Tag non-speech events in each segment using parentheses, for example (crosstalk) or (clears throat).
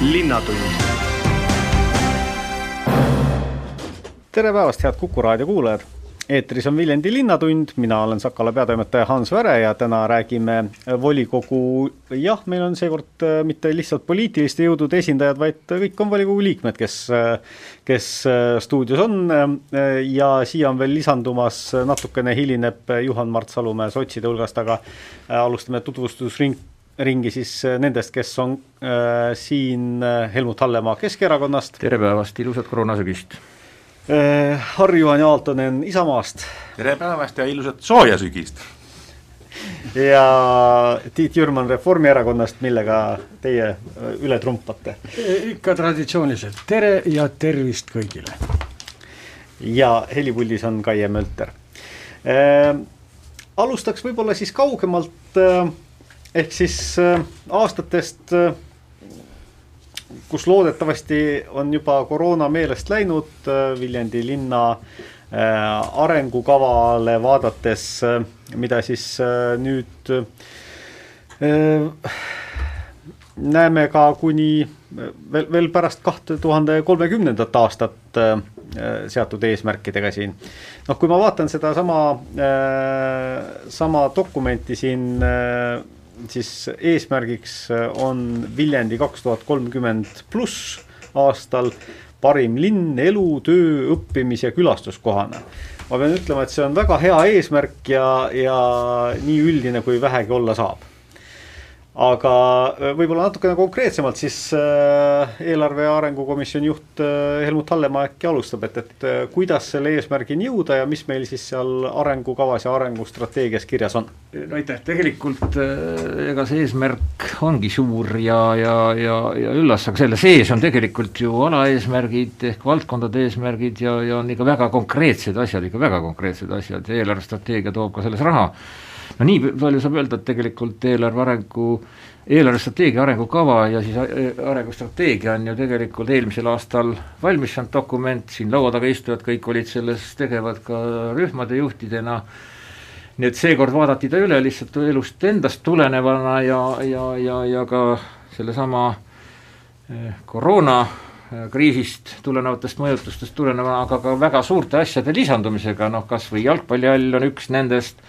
linnatund. tere päevast, head Kuku raadio kuulajad eetris on Viljandi Linnatund, mina olen Sakala peatoimetaja Hans Väre ja täna räägime volikogu, jah, meil on seekord äh, mitte lihtsalt poliitiliste jõudude esindajad, vaid kõik on volikogu liikmed, kes, äh, kes äh, stuudios on ja siia on veel lisandumas, natukene hilineb Juhan-Mart Salumäe sotside hulgast, aga alustame tutvustusring, ringi siis nendest, kes on äh, siin Helmut Hallemaa Keskerakonnast. tere päevast, ilusat koroonasügist Äh, Harju-Juhan Aaltonen Isamaast. tere päevast ja ilusat sooja sügist! ja Tiit Jürman Reformierakonnast, millega teie äh, üle trumpate? ikka traditsiooniliselt, tere ja tervist kõigile! ja helipuldis on Kaie Mölter äh,. alustaks võib-olla siis kaugemalt äh, ehk siis äh, aastatest äh, kus loodetavasti on juba koroona meelest läinud, äh, Viljandi linna arengukavale vaadates, mida siis nüüd näeme ka kuni veel, veel pärast kahte tuhande kolmekümnendat aastat seatud eesmärkidega siin. noh, kui ma vaatan sedasama, sama dokumenti siin siis eesmärgiks äh, on Viljandi kaks tuhat kolmkümmend pluss aastal parim linn elu, töö, õppimis- ja külastuskohana. ma pean ütlema, et see on väga hea eesmärk ja, ja nii üldine, kui vähegi olla saab aga äh, võib-olla natukene konkreetsemalt siis äh, eelarve arengukomisjoni juht äh, Helmut Hallemaa äkki alustab, et, et kuidas selle eesmärgini jõuda ja mis meil siis seal arengukavas ja arengustrateegias kirjas on? no aitäh, tegelikult ega see eesmärk ongi suur ja, ja, ja, ja üllas, aga selle sees on tegelikult ju alaeesmärgid ehk valdkondade eesmärgid ja, ja on ikka väga konkreetsed asjad, ikka väga konkreetsed asjad ja eelarvestrateegia toob ka selles raha no nii palju saab öelda, et tegelikult eelarve arengu, eelarvestrateegia arengukava ja siis arengustrateegia on ju tegelikult eelmisel aastal valmis saanud dokument, siin laua taga istujad kõik olid selles tegevad ka rühmade juhtidena, nii et seekord vaadati ta üle lihtsalt elust endast tulenevana ja, ja, ja, ja ka sellesama eh, koroona eh, kriisist tulenevatest mõjutustest tulenevana, aga ka väga suurte asjade lisandumisega, noh kas või jalgpallihall on üks nendest,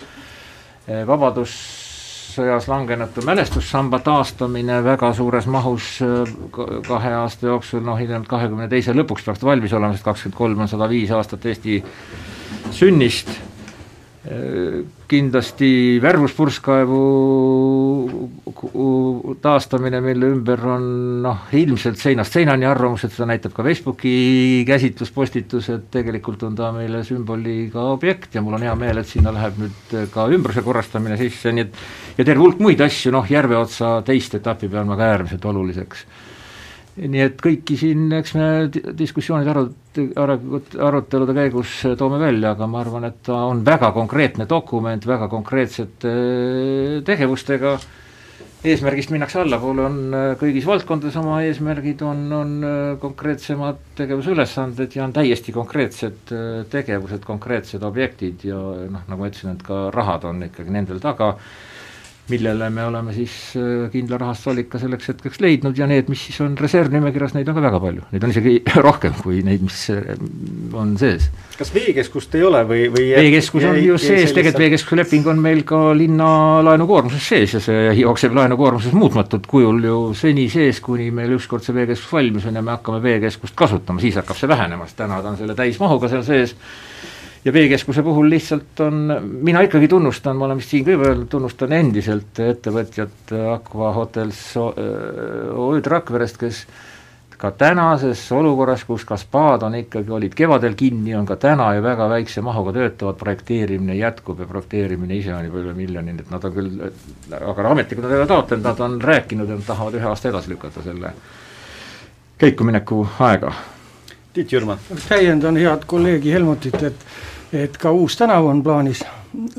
vabadussõjas langenute mälestussamba taastamine väga suures mahus eh, kahe aasta jooksul, noh hiljemalt kahekümne teise lõpuks peaks ta valmis olema, sest kakskümmend kolm on sada viis aastat Eesti sünnist kindlasti värvuspurskkaevu taastamine, mille ümber on noh, ilmselt seinast seinani arvamused, seda näitab ka Facebooki käsitluspostitus, et tegelikult on ta meile sümboliga objekt ja mul on hea meel, et sinna läheb nüüd ka ümbruse korrastamine sisse, nii et ja terve hulk muid asju, noh, Järveotsa teist etappi pean ma ka äärmiselt oluliseks nii et kõiki siin, eks me diskussioonide arut-, arut-, arutelude käigus toome välja, aga ma arvan, et ta on väga konkreetne dokument, väga konkreetsete tegevustega, eesmärgist minnakse allapoole, on kõigis valdkondades oma eesmärgid, on, on konkreetsemad tegevusülesanded ja on täiesti konkreetsed tegevused, konkreetsed objektid ja noh, nagu ma ütlesin, et ka rahad on ikkagi nendel taga millele me oleme siis äh, kindla rahastusallika selleks hetkeks leidnud ja need, mis siis on reservnimekirjas, neid on ka väga palju, neid on isegi (laughs) rohkem kui neid, mis äh, on sees. kas veekeskust ei ole või, või veekeskus on just sees, tegelikult veekeskuse leping on meil ka linna laenukoormuses sees ja see jookseb laenukoormuses muutmatult kujul ju seni sees, kuni meil ükskord see veekeskus valmis on ja me hakkame veekeskust kasutama, siis hakkab see vähenema, sest täna ta on selle täismahuga seal sees ja veekeskuse puhul lihtsalt on, mina ikkagi tunnustan, ma olen vist siin ka juba öelnud, tunnustan endiselt ettevõtjat Aqua Hotels OÜ-d Rakverest, kes ka tänases olukorras, kus ka spaad on ikkagi, olid kevadel kinni, on ka täna ju väga väikse mahuga töötavad, projekteerimine jätkub ja projekteerimine ise on juba üle miljoni, nii et nad on küll, aga ametnikud on jälle taotlenud, nad on rääkinud, et nad tahavad ühe aasta edasi lükata selle käikumineku aega. Tiit Jürman. täiendan head kolleegi Helmutit, et et ka uus tänav on plaanis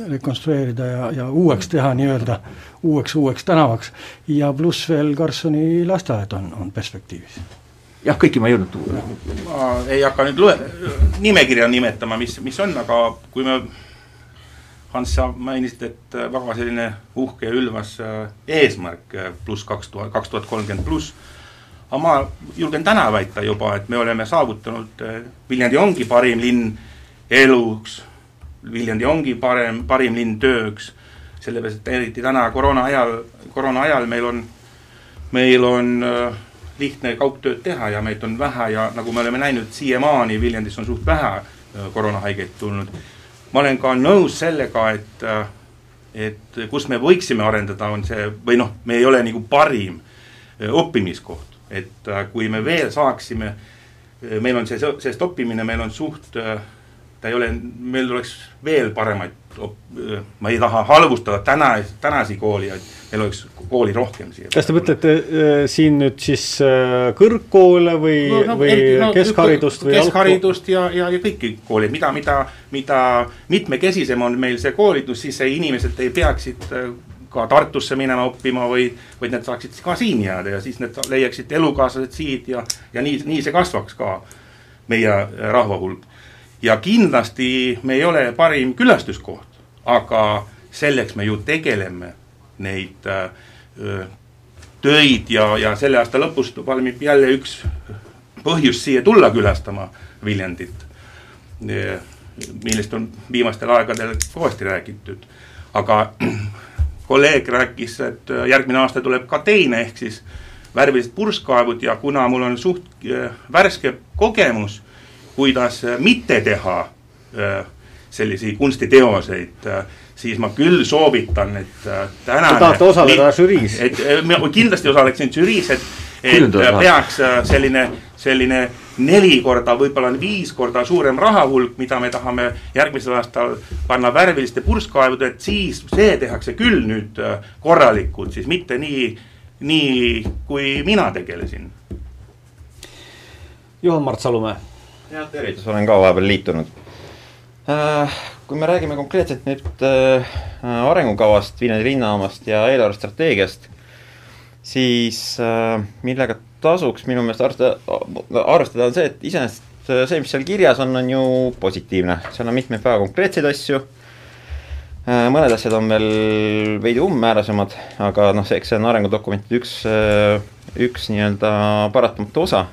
rekonstrueerida ja, ja uueks teha nii-öelda, uueks, uueks tänavaks. ja pluss veel Karlssoni lasteaed on, on perspektiivis. jah, kõiki ma ei jõudnud tuua. ma ei hakka nüüd loe-, nimekirja nimetama, mis, mis on, aga kui me Hans, sa mainisid, et väga selline uhke ja ülvas eesmärk pluss kaks tuhat, kaks tuhat kolmkümmend pluss, aga ma julgen täna väita juba, et me oleme saavutanud, Viljandi ongi parim linn eluks, Viljandi ongi parem, parim linn tööks, sellepärast et eriti täna koroona ajal, koroona ajal meil on, meil on äh, lihtne kaugtööd teha ja meid on vähe ja nagu me oleme näinud, siiamaani Viljandis on suht vähe äh, koroonahaigeid tulnud. ma olen ka nõus sellega, et, äh, et kus me võiksime arendada, on see, või noh, me ei ole nagu parim äh, õppimiskoht, et kui me veel saaksime, meil on see, sellest õppimine, meil on suht, ta ei ole, meil oleks veel paremaid, ma ei taha halvustada täna, tänasi koolijaid meil oleks kooli rohkem siia. kas te mõtlete siin nüüd siis kõrgkoole või no,, no, või no, keskharidust või keskharidust ja, ja, ja kõiki koole, mida, mida, mida mitmekesisem on meil see koolitus, siis inimesed ei peaksid ka Tartusse minema õppima või, vaid nad saaksid ka siin jääda ja siis nad leiaksid elukaaslased siit ja, ja nii, nii see kasvaks ka meie rahva hulk. Ja kindlasti me ei ole parim külastuskoht, aga selleks me ju tegeleme neid äh, töid ja, ja selle aasta lõpus valmib jälle üks põhjus siia tulla külastama Viljandit, millest on viimastel aegadel kõvasti räägitud. aga (clears throat) kolleeg rääkis, et järgmine aasta tuleb ka teine, ehk siis värvilised purskkaevud ja kuna mul on suht äh, värske kogemus, kuidas mitte teha äh, selliseid kunstiteoseid siis ma küll soovitan, et äh, tänane. Te tahate osaleda žüriis? et äh, ma kindlasti osaleksin žüriis, et, et äh, peaks selline, selline neli korda, võib-olla viis korda suurem rahahulk, mida me tahame järgmisel aastal panna värviliste purskkaevude, et siis see tehakse küll nüüd korralikult, siis mitte nii, nii kui mina tegelesin. Juhan-Mart Salumäe. Jah, tervitus, olen ka vahepeal liitunud. Äh, kui me räägime konkreetselt nüüd äh, arengukavast, Viljandi linnajaamast ja eelarvestrateegiast, siis äh, millega tasuks minu meelest arvestada, arvestada on see, et iseenesest see, mis seal kirjas on, on ju positiivne, seal on mitmeid väga konkreetseid asju. Mõned asjad on veel veidi umbmäärasemad, aga noh, eks see on arengudokumentide üks, üks nii-öelda paratamatu osa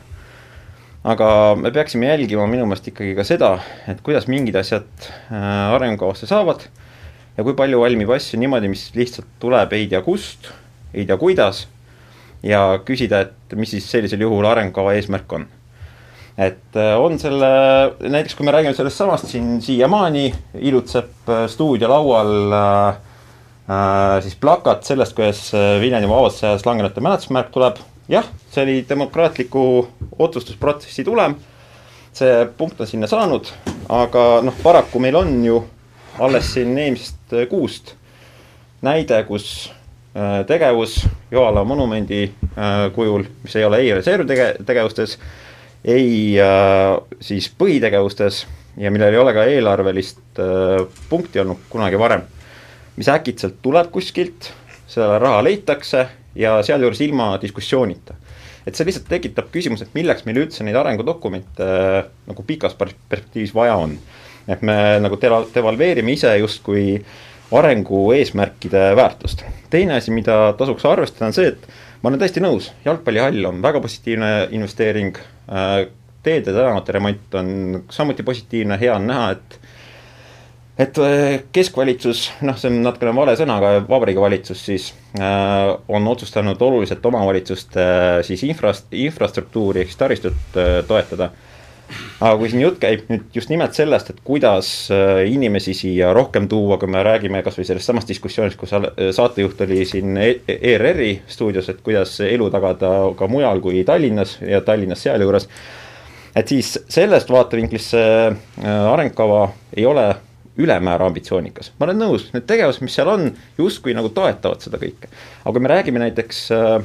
aga me peaksime jälgima minu meelest ikkagi ka seda, et kuidas mingid asjad äh, arengukavasse saavad ja kui palju valmib asju niimoodi, mis lihtsalt tuleb ei tea kust, ei tea kuidas, ja küsida, et mis siis sellisel juhul arengukava eesmärk on. et äh, on selle, näiteks kui me räägime sellest samast siin siiamaani, ilutseb äh, stuudio laual äh, siis plakat sellest, kuidas Viljandimaa vabaduse ajas langenute mälestusmärk tuleb jah, see oli demokraatliku otsustusprotsessi tulem, see punkt on sinna saanud, aga noh, paraku meil on ju alles siin eelmisest kuust näide, kus äh, tegevus Joala monumendi äh, kujul, mis ei ole ei reservtege-, tegevustes, ei äh, siis põhitegevustes ja millel ei ole ka eelarvelist punkti olnud kunagi varem, mis äkitselt tuleb kuskilt, sellele raha leitakse ja sealjuures ilma diskussioonita. et see lihtsalt tekitab küsimuse, et milleks meil üldse neid arengudokumente äh, nagu pikas perspektiivis vaja on. et me nagu deva-, devalveerime ise justkui arengu eesmärkide väärtust. teine asi, mida tasuks arvestada, on see, et ma olen täiesti nõus, jalgpallihall on väga positiivne investeering, äh, teede, tänavate remont on samuti positiivne, hea on näha, et et äh, keskvalitsus, noh, see on natukene vale sõna, aga Vabariigi Valitsus siis äh, on otsustanud oluliselt omavalitsuste äh, siis infrast-, infrastruktuuri ehk siis taristut äh, toetada. aga kui siin jutt käib nüüd just nimelt sellest, et kuidas äh, inimesi siia rohkem tuua, kui me räägime kas või sellest samast diskussioonist, kus saatejuht oli siin e ERR-i stuudios, et kuidas elu tagada ka mujal kui Tallinnas ja Tallinnas sealjuures, et siis sellest vaatevinklist see äh, arengukava ei ole ülemäära ambitsioonikas. ma olen nõus, need tegevused, mis seal on, justkui nagu toetavad seda kõike. aga kui me räägime näiteks äh,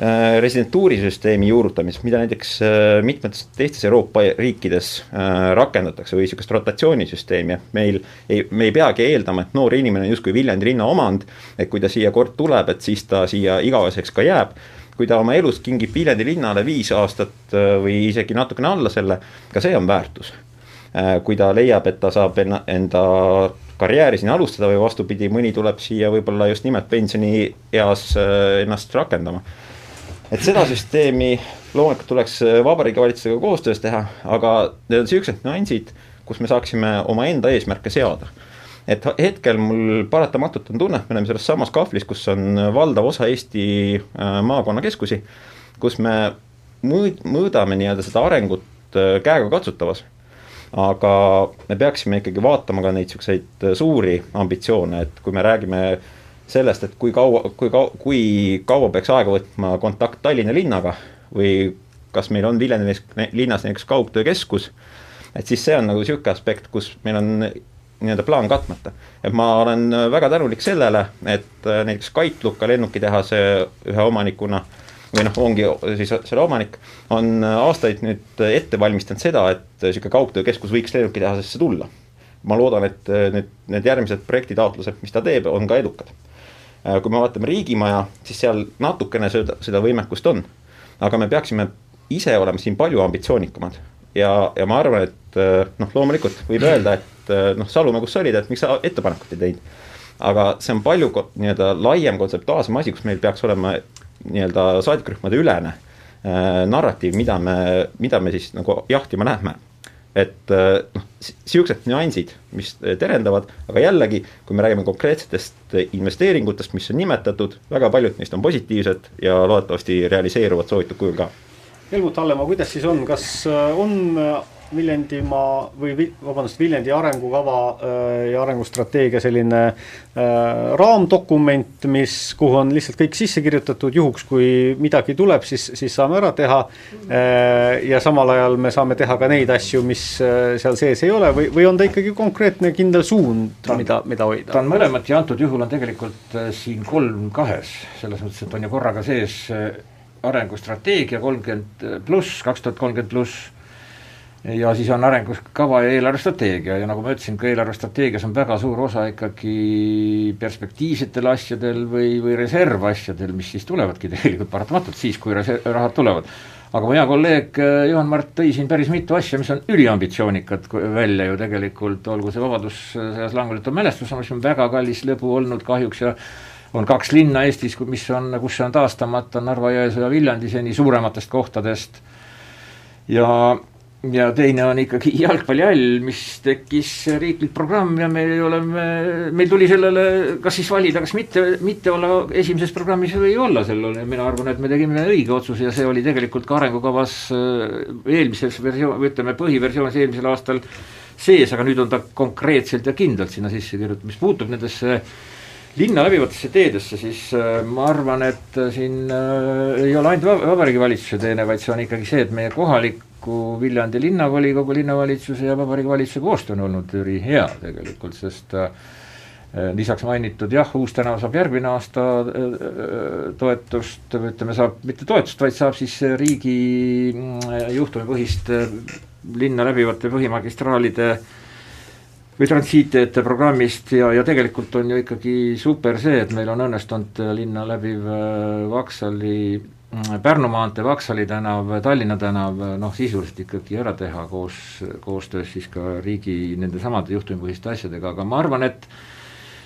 äh, residentuurisüsteemi juurutamisest, mida näiteks äh, mitmetes teistes Euroopa riikides äh, rakendatakse või niisugust rotatsioonisüsteemi, et meil ei, me ei peagi eeldama, et noor inimene on justkui Viljandi linna omand, et kui ta siia kord tuleb, et siis ta siia igaveseks ka jääb kui ta oma elus kingib Viljandi linnale viis aastat või isegi natukene alla selle, ka see on väärtus kui ta leiab, et ta saab enna, enda karjääri siin alustada või vastupidi, mõni tuleb siia võib-olla just nimelt pensionieas äh, ennast rakendama. et seda süsteemi loomulikult tuleks Vabariigi Valitsusega koostöös teha, aga need on niisugused nüansid, kus me saaksime omaenda eesmärke seada. et hetkel mul paratamatult on tunne, et me oleme selles samas kahvlis, kus on valdav osa Eesti äh, maakonnakeskusi, kus me mõõd-, mõõdame nii-öelda seda arengut äh, käegakatsutavas aga me peaksime ikkagi vaatama ka neid niisuguseid suuri ambitsioone, et kui me räägime sellest, et kui kaua, kui kaua, kui kaua peaks aega võtma kontakt Tallinna linnaga või kas meil on Viljandis linnas näiteks kaugtöökeskus, et siis see on nagu niisugune aspekt, kus meil on nii-öelda plaan katmata. et ma olen väga tänulik sellele, et näiteks Kaitlukka lennukitehase ühe omanikuna või noh, ongi siis selle omanik, on aastaid nüüd ette valmistanud seda, et niisugune kaugtöökeskus võiks lennukitehasesse tulla. ma loodan, et need, need järgmised projektitaotlused, mis ta teeb, on ka edukad kui me vaatame riigimaja, siis seal natukene seda, seda võimekust on. aga me peaksime ise olema siin palju ambitsioonikamad. ja, ja ma arvan, et noh, loomulikult võib öelda, et noh, Salumäe, kus sa olid, et miks sa ettepanekut ei teinud. aga see on palju nii-öelda laiem kontseptuaalsem asi, kus meil peaks olema nii-öelda saadikurühmade ülene äh, narratiiv, mida me, mida me siis nagu jahtima lähme et äh, noh, niisugused nüansid, mis terendavad, aga jällegi, kui me räägime konkreetsetest investeeringutest, mis on nimetatud, väga paljud neist on positiivsed ja loodetavasti realiseeruvad soovitud kujul ka. Helmut Hallemaa, kuidas siis on, kas äh, on Viljandimaa või vabandust, Viljandi arengukava äh, ja arengustrateegia selline äh, raamdokument, mis, kuhu on lihtsalt kõik sisse kirjutatud, juhuks kui midagi tuleb, siis, siis saame ära teha äh,. ja samal ajal me saame teha ka neid asju, mis seal sees ei ole või, või on ta ikkagi konkreetne kindel suund, mida, mida hoida? ta on mõlemat ja antud juhul on tegelikult siin kolm kahes, selles mõttes, et on ju korraga sees arengustrateegia kolmkümmend pluss, kaks tuhat kolmkümmend pluss ja siis on arengukava ja eelarvestrateegia ja nagu ma ütlesin, ka eelarvestrateegias on väga suur osa ikkagi perspektiivsetel asjadel või, või reservasjadel, mis siis tulevadki tegelikult paratamatult siis, kui reserv, rahad tulevad. aga mu hea kolleeg äh, Juhan Mart tõi siin päris mitu asja, mis on üliambitsioonikad välja ju tegelikult, olgu see Vabadussõjas languletu mälestus, mis on väga kallis lõbu olnud kahjuks ja on kaks linna Eestis, mis on, kus see on taastamata, Narva-Jõesuu ja Viljandi seni suurematest kohtadest ja ja teine on ikkagi jalgpallihall, mis tekkis riiklik programm ja me oleme, meil tuli sellele kas siis valida, kas mitte, mitte olla esimeses programmis või olla sellel. Mina arvan, et me tegime õige otsuse ja see oli tegelikult ka arengukavas äh, eelmises versioon, ütleme, põhiversioonis eelmisel aastal sees, aga nüüd on ta konkreetselt ja kindlalt sinna sisse kirjutatud, mis puutub nendesse linna läbivatesse teedesse, siis äh, ma arvan, et äh, siin ei ole ainult Vabariigi Valitsuse teene, vaid see on ikkagi see, et meie kohalik paraku Viljandi linnavolikogu, linnavalitsuse ja Vabariigi Valitsuse koostöö on olnud ülihea tegelikult, sest äh, lisaks mainitud jah, Uus tänav saab järgmine aasta äh, toetust, ütleme, saab mitte toetust, vaid saab siis riigi mm, juhtumipõhist äh, linna läbivate põhimagistraalide või transiitteede programmist ja, ja tegelikult on ju ikkagi super see, et meil on õnnestunud linna läbiv Vaksali Pärnu maantee, Vaksali tänav, Tallinna tänav noh, sisuliselt ikkagi ära teha koos, koostöös siis ka riigi nendesamade juhtumipõhiste asjadega, aga ma arvan, et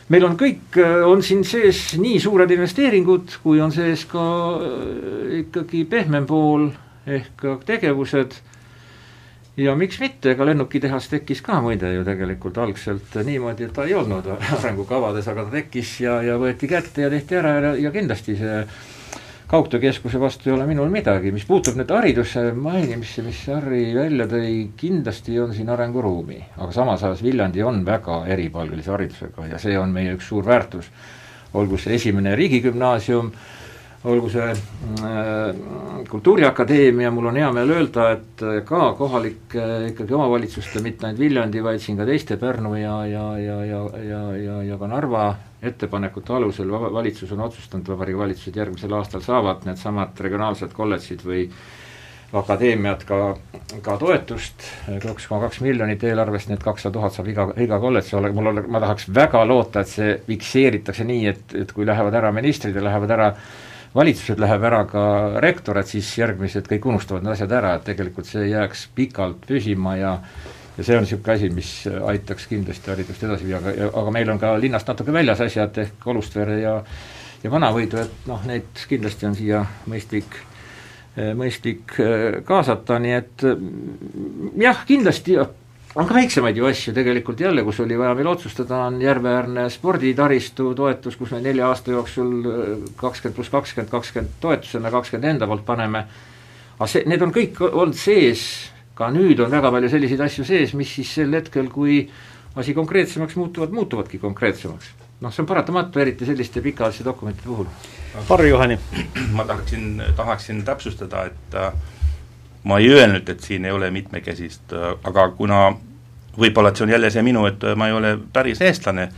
meil on kõik, on siin sees nii suured investeeringud, kui on sees ka äh, ikkagi pehmem pool ehk ka tegevused. Ja miks mitte, ega lennukitehas tekkis ka muide ju tegelikult algselt niimoodi, et ta ei olnud arengukavades, aga ta tekkis ja, ja võeti kätte ja tehti ära ja, ja kindlasti see kaugtöökeskuse vastu ei ole minul midagi, mis puutub nüüd hariduse mainimisse, mis Harri välja tõi, kindlasti on siin arenguruumi, aga samas ajas Viljandi on väga eripalgelise haridusega ja see on meie üks suur väärtus. olgu see esimene riigigümnaasium, olgu see äh, Kultuuriakadeemia, mul on hea meel öelda, et ka kohalike äh, ikkagi omavalitsuste, mitte ainult Viljandi, vaid siin ka teiste Pärnu ja, ja, ja, ja, ja, ja, ja ka Narva ettepanekute alusel valitsus on otsustanud, Vabariigi Valitsus, et järgmisel aastal saavad needsamad regionaalsed kolledžid või akadeemiad ka, ka toetust, kaks koma kaks miljonit eelarvest, need kakssada tuhat saab iga, iga kolledž, mul ole, ma tahaks väga loota, et see fikseeritakse nii, et, et kui lähevad ära ministrid ja lähevad ära valitsused, läheb ära ka rektor, et siis järgmised kõik unustavad need asjad ära, et tegelikult see jääks pikalt püsima ja ja see on niisugune asi, mis aitaks kindlasti haridust edasi viia, aga, aga meil on ka linnast natuke väljas asjad ehk Olustvere ja ja Vanavõidu, et noh, neid kindlasti on siia mõistlik mõistlik kaasata, nii et mm, jah, kindlasti on ka väiksemaid ju asju tegelikult jälle, kus oli vaja meil otsustada, on Järve-äärne sporditaristu toetus, kus me nelja aasta jooksul kakskümmend pluss kakskümmend, kakskümmend toetusena, kakskümmend enda poolt paneme, aga see, need on kõik olnud sees, ka nüüd on väga palju selliseid asju sees, mis siis sel hetkel, kui asi konkreetsemaks muutuvad, muutuvadki konkreetsemaks. noh, see on paratamatu, eriti selliste pikaajaliste dokumentide puhul. Harri Juhani. ma tahaksin, tahaksin täpsustada, et äh, ma ei öelnud, et siin ei ole mitmekesist, aga kuna võib-olla, et see on jälle see minu, et ma ei ole päris eestlane,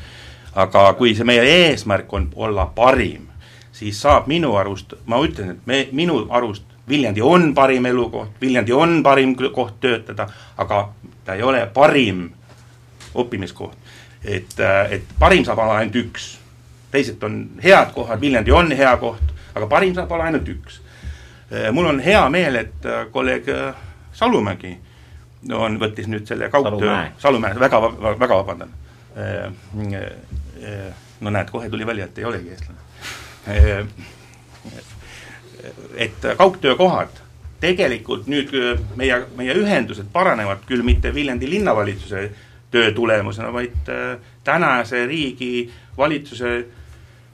aga kui see meie eesmärk on olla parim, siis saab minu arust, ma ütlen, et me, minu arust Viljandi on parim elukoht, Viljandi on parim koht töötada, aga ta ei ole parim õppimiskoht. et, et parim saab olla ainult üks. teised on head kohad, Viljandi on hea koht, aga parim saab olla ainult üks mul on hea meel, et äh, kolleeg äh, Salumägi on, võttis nüüd selle kaugtöö, Salumäe, väga, väga vabandan. No näed, kohe tuli välja, et ei olegi eestlane. et kaugtöökohad, tegelikult nüüd meie, meie ühendused paranevad küll mitte Viljandi linnavalitsuse töö tulemusena, vaid äh, tänase riigi valitsuse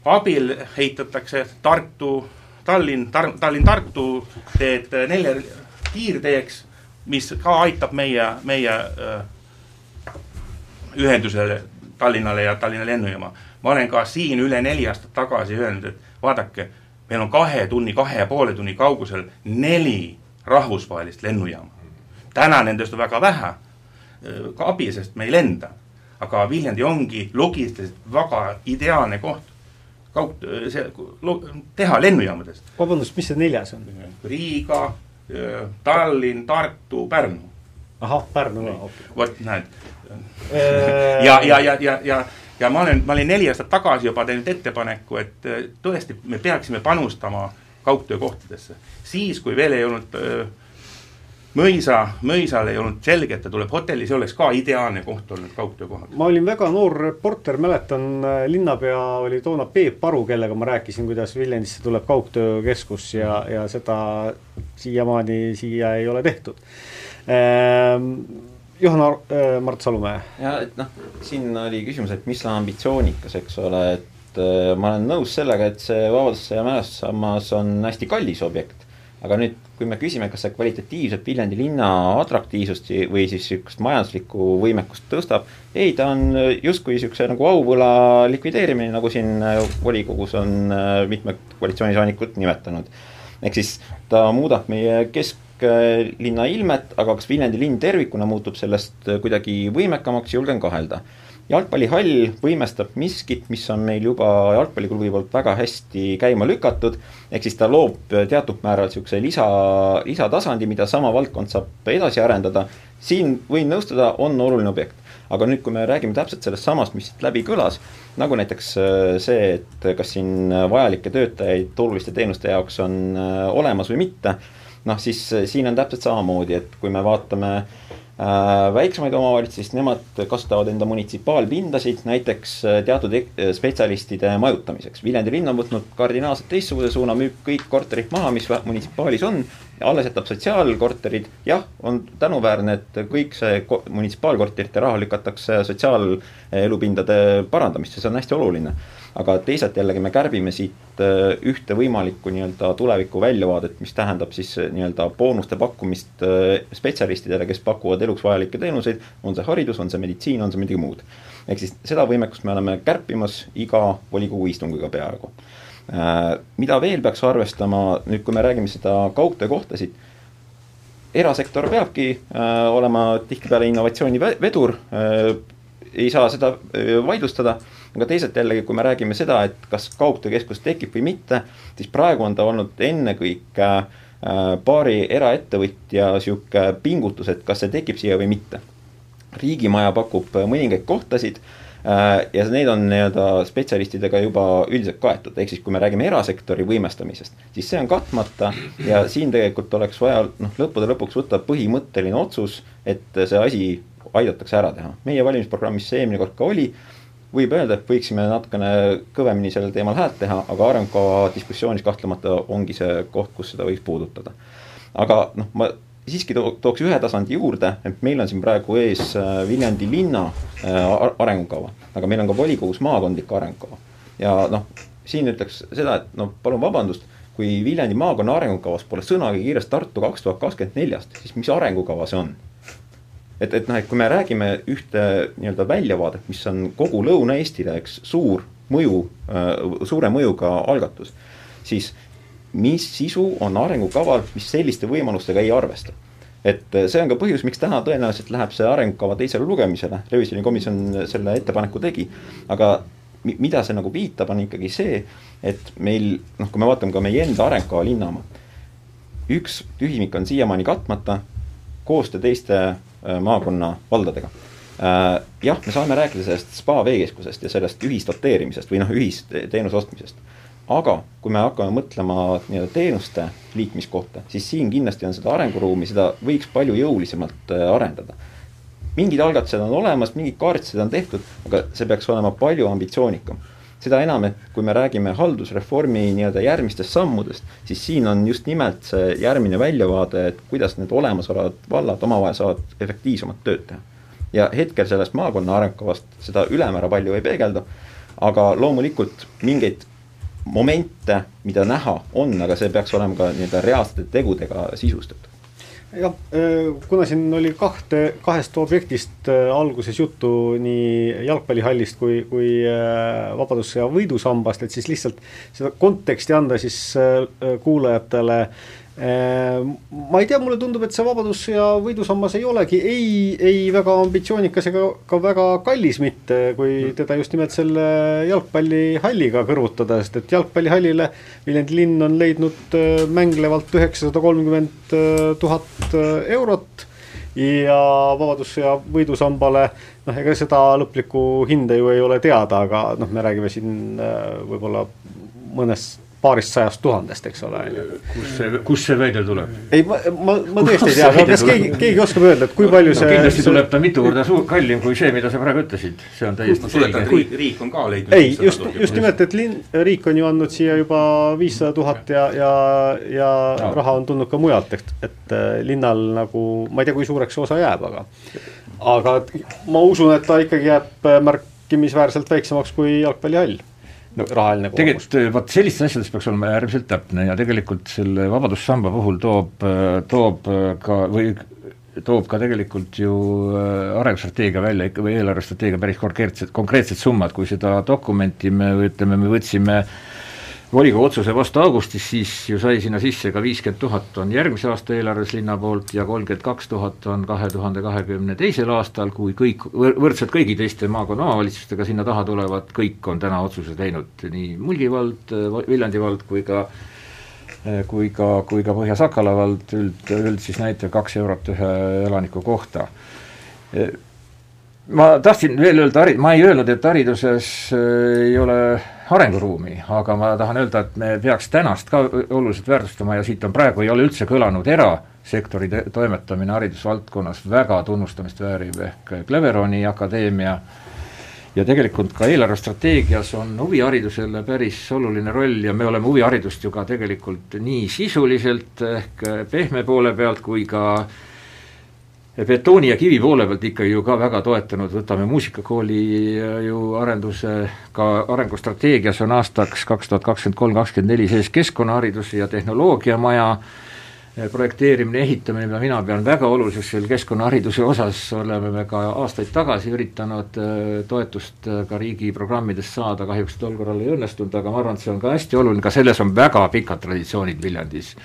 abil ehitatakse Tartu Tallinn, Tar-, Tallinn-Tartu teed nelja kiirteeks, mis ka aitab meie, meie äh, ühendusele Tallinnale ja Tallinna lennujaama. ma olen ka siin üle neli aastat tagasi öelnud, et vaadake, meil on kahe tunni, kahe ja poole tunni kaugusel neli rahvusvahelist lennujaama. täna nendest on väga vähe, äh, abi, sest me ei lenda. aga Viljandi ongi logistiliselt väga ideaalne koht kaug-, see, teha lennujaamadest. vabandust, mis see neljas on? Riiga, Tallinn, Tartu, Pärnu. ahah, Pärnu ka, okei. vot näed. ja, ja, ja, ja, ja, ja ma olen, ma olin neli aastat tagasi juba teinud ettepaneku, et tõesti, me peaksime panustama kaugtöökohtadesse. siis, kui veel ei olnud öö, mõisa, mõisal ei olnud selge, et ta tuleb hotelli, see oleks ka ideaalne koht olnud kaugtöökohaks. ma olin väga noor reporter, mäletan, äh, linnapea oli toona Peep Paru, kellega ma rääkisin, kuidas Viljandisse tuleb kaugtöökeskus ja, ja seda siiamaani siia ei ole tehtud ehm,. Juhan äh, Mart Salumäe. ja et noh, siin oli küsimus, et mis on ambitsioonikas, eks ole, et äh, ma olen nõus sellega, et see Vabadussõja mälestussammas on hästi kallis objekt aga nüüd, kui me küsime, kas see kvalitatiivselt Viljandi linna atraktiivsust või siis niisugust majanduslikku võimekust tõstab, ei, ta on justkui niisuguse nagu auvõla likvideerimine, nagu siin volikogus on äh, mitmed koalitsioonisaanikud nimetanud. ehk siis ta muudab meie kesklinna ilmet, aga kas Viljandi linn tervikuna muutub sellest kuidagi võimekamaks, julgen kahelda jalgpallihall võimestab miskit, mis on meil juba jalgpalliklubi poolt väga hästi käima lükatud, ehk siis ta loob teatud määral niisuguse lisa, lisatasandi, mida sama valdkond saab edasi arendada, siin võin nõustuda, on oluline objekt. aga nüüd, kui me räägime täpselt sellest samast, mis siit läbi kõlas, nagu näiteks äh, see, et kas siin vajalikke töötajaid oluliste teenuste jaoks on äh, olemas või mitte, noh siis äh, siin on täpselt samamoodi, et kui me vaatame äh, väiksemaid omavalitsusi, siis nemad kasutavad enda munitsipaalpindasid näiteks äh, teatud spetsialistide majutamiseks. Viljandi linn on võtnud kardinaalselt teistsuguse suuna, müüb kõik korterid maha, mis munitsipaalis on, alles jätab sotsiaalkorterid, jah, on tänuväärne, et kõik see munitsipaalkorterite raha lükatakse sotsiaalelupindade parandamisse, see on hästi oluline aga teisalt jällegi me kärbime siit äh, ühte võimalikku nii-öelda tuleviku väljavaadet, mis tähendab siis äh, nii-öelda boonuste pakkumist äh, spetsialistidele, kes pakuvad eluks vajalikke teenuseid, on see haridus, on see meditsiin, on see midagi muud. ehk siis seda võimekust me oleme kärpimas iga volikogu istungiga peaaegu. mida veel peaks arvestama, nüüd kui me räägime seda kaugtöökohtasid, erasektor peabki olema tihtipeale innovatsiooni vedur äh,, ei saa seda vaidlustada aga teisalt jällegi, kui me räägime seda, et kas kaugtöökeskus tekib või mitte, siis praegu on ta olnud ennekõike äh, paari eraettevõtja niisugune pingutus, et kas see tekib siia või mitte. riigimaja pakub mõningaid kohtasid äh, ja need on nii-öelda spetsialistidega juba üldiselt kaetud, ehk siis kui me räägime erasektori võimestamisest, siis see on katmata ja siin tegelikult oleks vaja noh, lõppude lõpuks võtta põhimõtteline otsus, et see asi aidatakse ära teha. meie valimisprogrammis see eelmine kord ka oli võib öelda, et võiksime natukene kõvemini sellel teemal häält teha, aga arengukava diskussioonis kahtlemata ongi see koht, kus seda võiks puudutada. aga noh, ma siiski to-, tooks ühe tasandi juurde, et meil on siin praegu ees äh, Viljandi linna äh, arengukava, aga meil on ka volikogus maakondlik arengukava. ja noh, siin ütleks seda, et no palun vabandust, kui Viljandi maakonna arengukavas pole sõnagi kirjas Tartu kaks tuhat kakskümmend neljast, siis mis arengukava see on? Et, et noh, et kui me räägime ühte nii-öelda väljavaadet, mis on kogu Lõuna-Eestile, eks, suur mõju äh,, suure mõjuga algatus, siis mis sisu on arengukaval, mis selliste võimalustega ei arvesta? Et äh, see on ka põhjus, miks täna tõenäoliselt läheb see arengukava teisele lugemisele, revisjonikomisjon selle ettepaneku tegi, aga mida see nagu viitab, on ikkagi see, et meil noh, kui me vaatame ka meie enda arengukava linnamaa, üks tühimik on siiamaani katmata, koostöö teiste maakonna valdadega. Äh, jah, me saame rääkida sellest spa veekeskusest ja sellest ühisdoteerimisest või noh, ühisteenuse ostmisest. aga kui me hakkame mõtlema nii-öelda teenuste liitmiskohta, siis siin kindlasti on seda arenguruumi, seda võiks palju jõulisemalt äh, arendada. mingid algatused on olemas, mingid kaardistused on tehtud, aga see peaks olema palju ambitsioonikam seda enam, et kui me räägime haldusreformi nii-öelda järgmistest sammudest, siis siin on just nimelt see järgmine väljavaade, et kuidas need olemasolevad vallad omavahel saavad efektiivsemat tööd teha. ja hetkel sellest maakonna arengukavast seda ülemäära palju ei peegeldu, aga loomulikult mingeid momente, mida näha on, aga see peaks olema ka nii-öelda reaalsete tegudega sisustatud jah, kuna siin oli kahte, kahest objektist alguses juttu nii jalgpallihallist kui, kui Vabadussõja võidusambast, et siis lihtsalt seda konteksti anda siis kuulajatele ma ei tea, mulle tundub, et see Vabadus ja Võidusammas ei olegi ei, ei väga ambitsioonikas ega ka väga kallis mitte, kui mm. teda just nimelt selle jalgpallihalliga kõrvutada, sest et jalgpallihallile Viljandi linn on leidnud äh, mänglevalt üheksasada kolmkümmend äh, tuhat äh, eurot ja Vabadussõja võidusambale noh, ega seda lõplikku hinda ju ei ole teada, aga noh, me räägime siin võib-olla mõnest paarist sajast tuhandest, eks ole. kust see, kust see väide tuleb? ei, ma, ma, ma tõesti ei tea, aga kas keegi, keegi oskab öelda, et kui palju no, see kindlasti tuleb ta mitu korda suur, kallim kui see, mida sa praegu ütlesid, see on täiesti selge. riik, riik on ka leidnud ei, just, just nimelt, et linn, riik on ju andnud siia juba viissada tuhat ja, ja, ja no. raha on tulnud ka mujalt, et, et äh, linnal nagu, ma ei tea, kui suureks see osa jääb, aga aga ma usun, et ta ikkagi jääb märkimisväärselt väiksemaks kui jalgpallihall no rahaline koormus. tegelikult äh, vot sellistes asjades peaks olema äärmiselt täpne ja tegelikult selle vabadussamba puhul toob, äh, toob äh, ka või toob ka tegelikult ju arengustrateegia välja ikka või eelarvestrateegia päris konkreetsed, konkreetsed summad, kui seda dokumenti me ütleme, me võtsime äh, volikogu otsuse vastu augustis, siis ju sai sinna sisse ka viiskümmend tuhat on järgmise aasta eelarves linna poolt ja kolmkümmend kaks tuhat on kahe tuhande kahekümne teisel aastal, kui kõik, võrdselt kõigi teiste maakonna omavalitsustega sinna taha tulevad, kõik on täna otsuse teinud, nii Mulgi vald, Viljandi vald kui ka kui ka, kui ka Põhja-Sakala vald üld, üld siis näitab kaks eurot ühe elaniku kohta. Ma tahtsin veel öelda, ma ei öelnud, et hariduses äh, ei ole arenguruumi, aga ma tahan öelda, et me peaks tänast ka oluliselt väärtustama ja siit on praegu, ei ole üldse kõlanud erasektori toimetamine haridusvaldkonnas väga tunnustamist vääriv, ehk Cleveroni akadeemia ja tegelikult ka eelarvestrateegias on huviharidusele päris oluline roll ja me oleme huviharidust ju ka tegelikult nii sisuliselt ehk pehme poole pealt kui ka äh, betooni ja kivi poole pealt ikkagi ju ka väga toetanud, võtame muusikakooli ju arenduse, ka arengustrateegias on aastaks kaks tuhat kakskümmend kolm, kakskümmend neli sees keskkonnahariduse ja tehnoloogiamaja eh, projekteerimine, ehitamine, mida mina pean väga oluliseks seal keskkonnahariduse osas, oleme me ka aastaid tagasi üritanud eh, toetust eh, ka riigi programmidest saada, kahjuks tol korral ei õnnestunud, aga ma arvan, et see on ka hästi oluline, ka selles on väga pikad traditsioonid Viljandis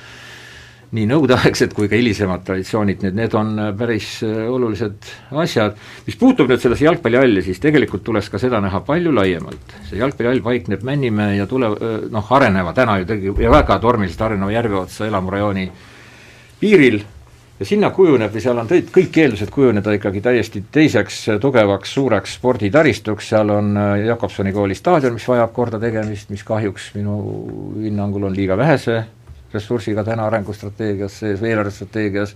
nii nõudeaegsed kui ka hilisemad traditsioonid, need, need on äh, päris äh, olulised asjad. mis puutub nüüd sellesse jalgpallihalli, siis tegelikult tuleks ka seda näha palju laiemalt. see jalgpallihall paikneb Männimäe ja tule-, äh, noh, areneva täna ju tegi ja väga tormiliselt areneva Järveotsa elamurajooni piiril ja sinna kujuneb või seal on tõid kõik eeldused kujuneda ikkagi täiesti teiseks tugevaks suureks sporditaristuks, seal on Jakobsoni kooli staadion, mis vajab kordategemist, mis kahjuks minu hinnangul on liiga vähese ressursiga täna arengustrateegias sees eelarvestrateegias,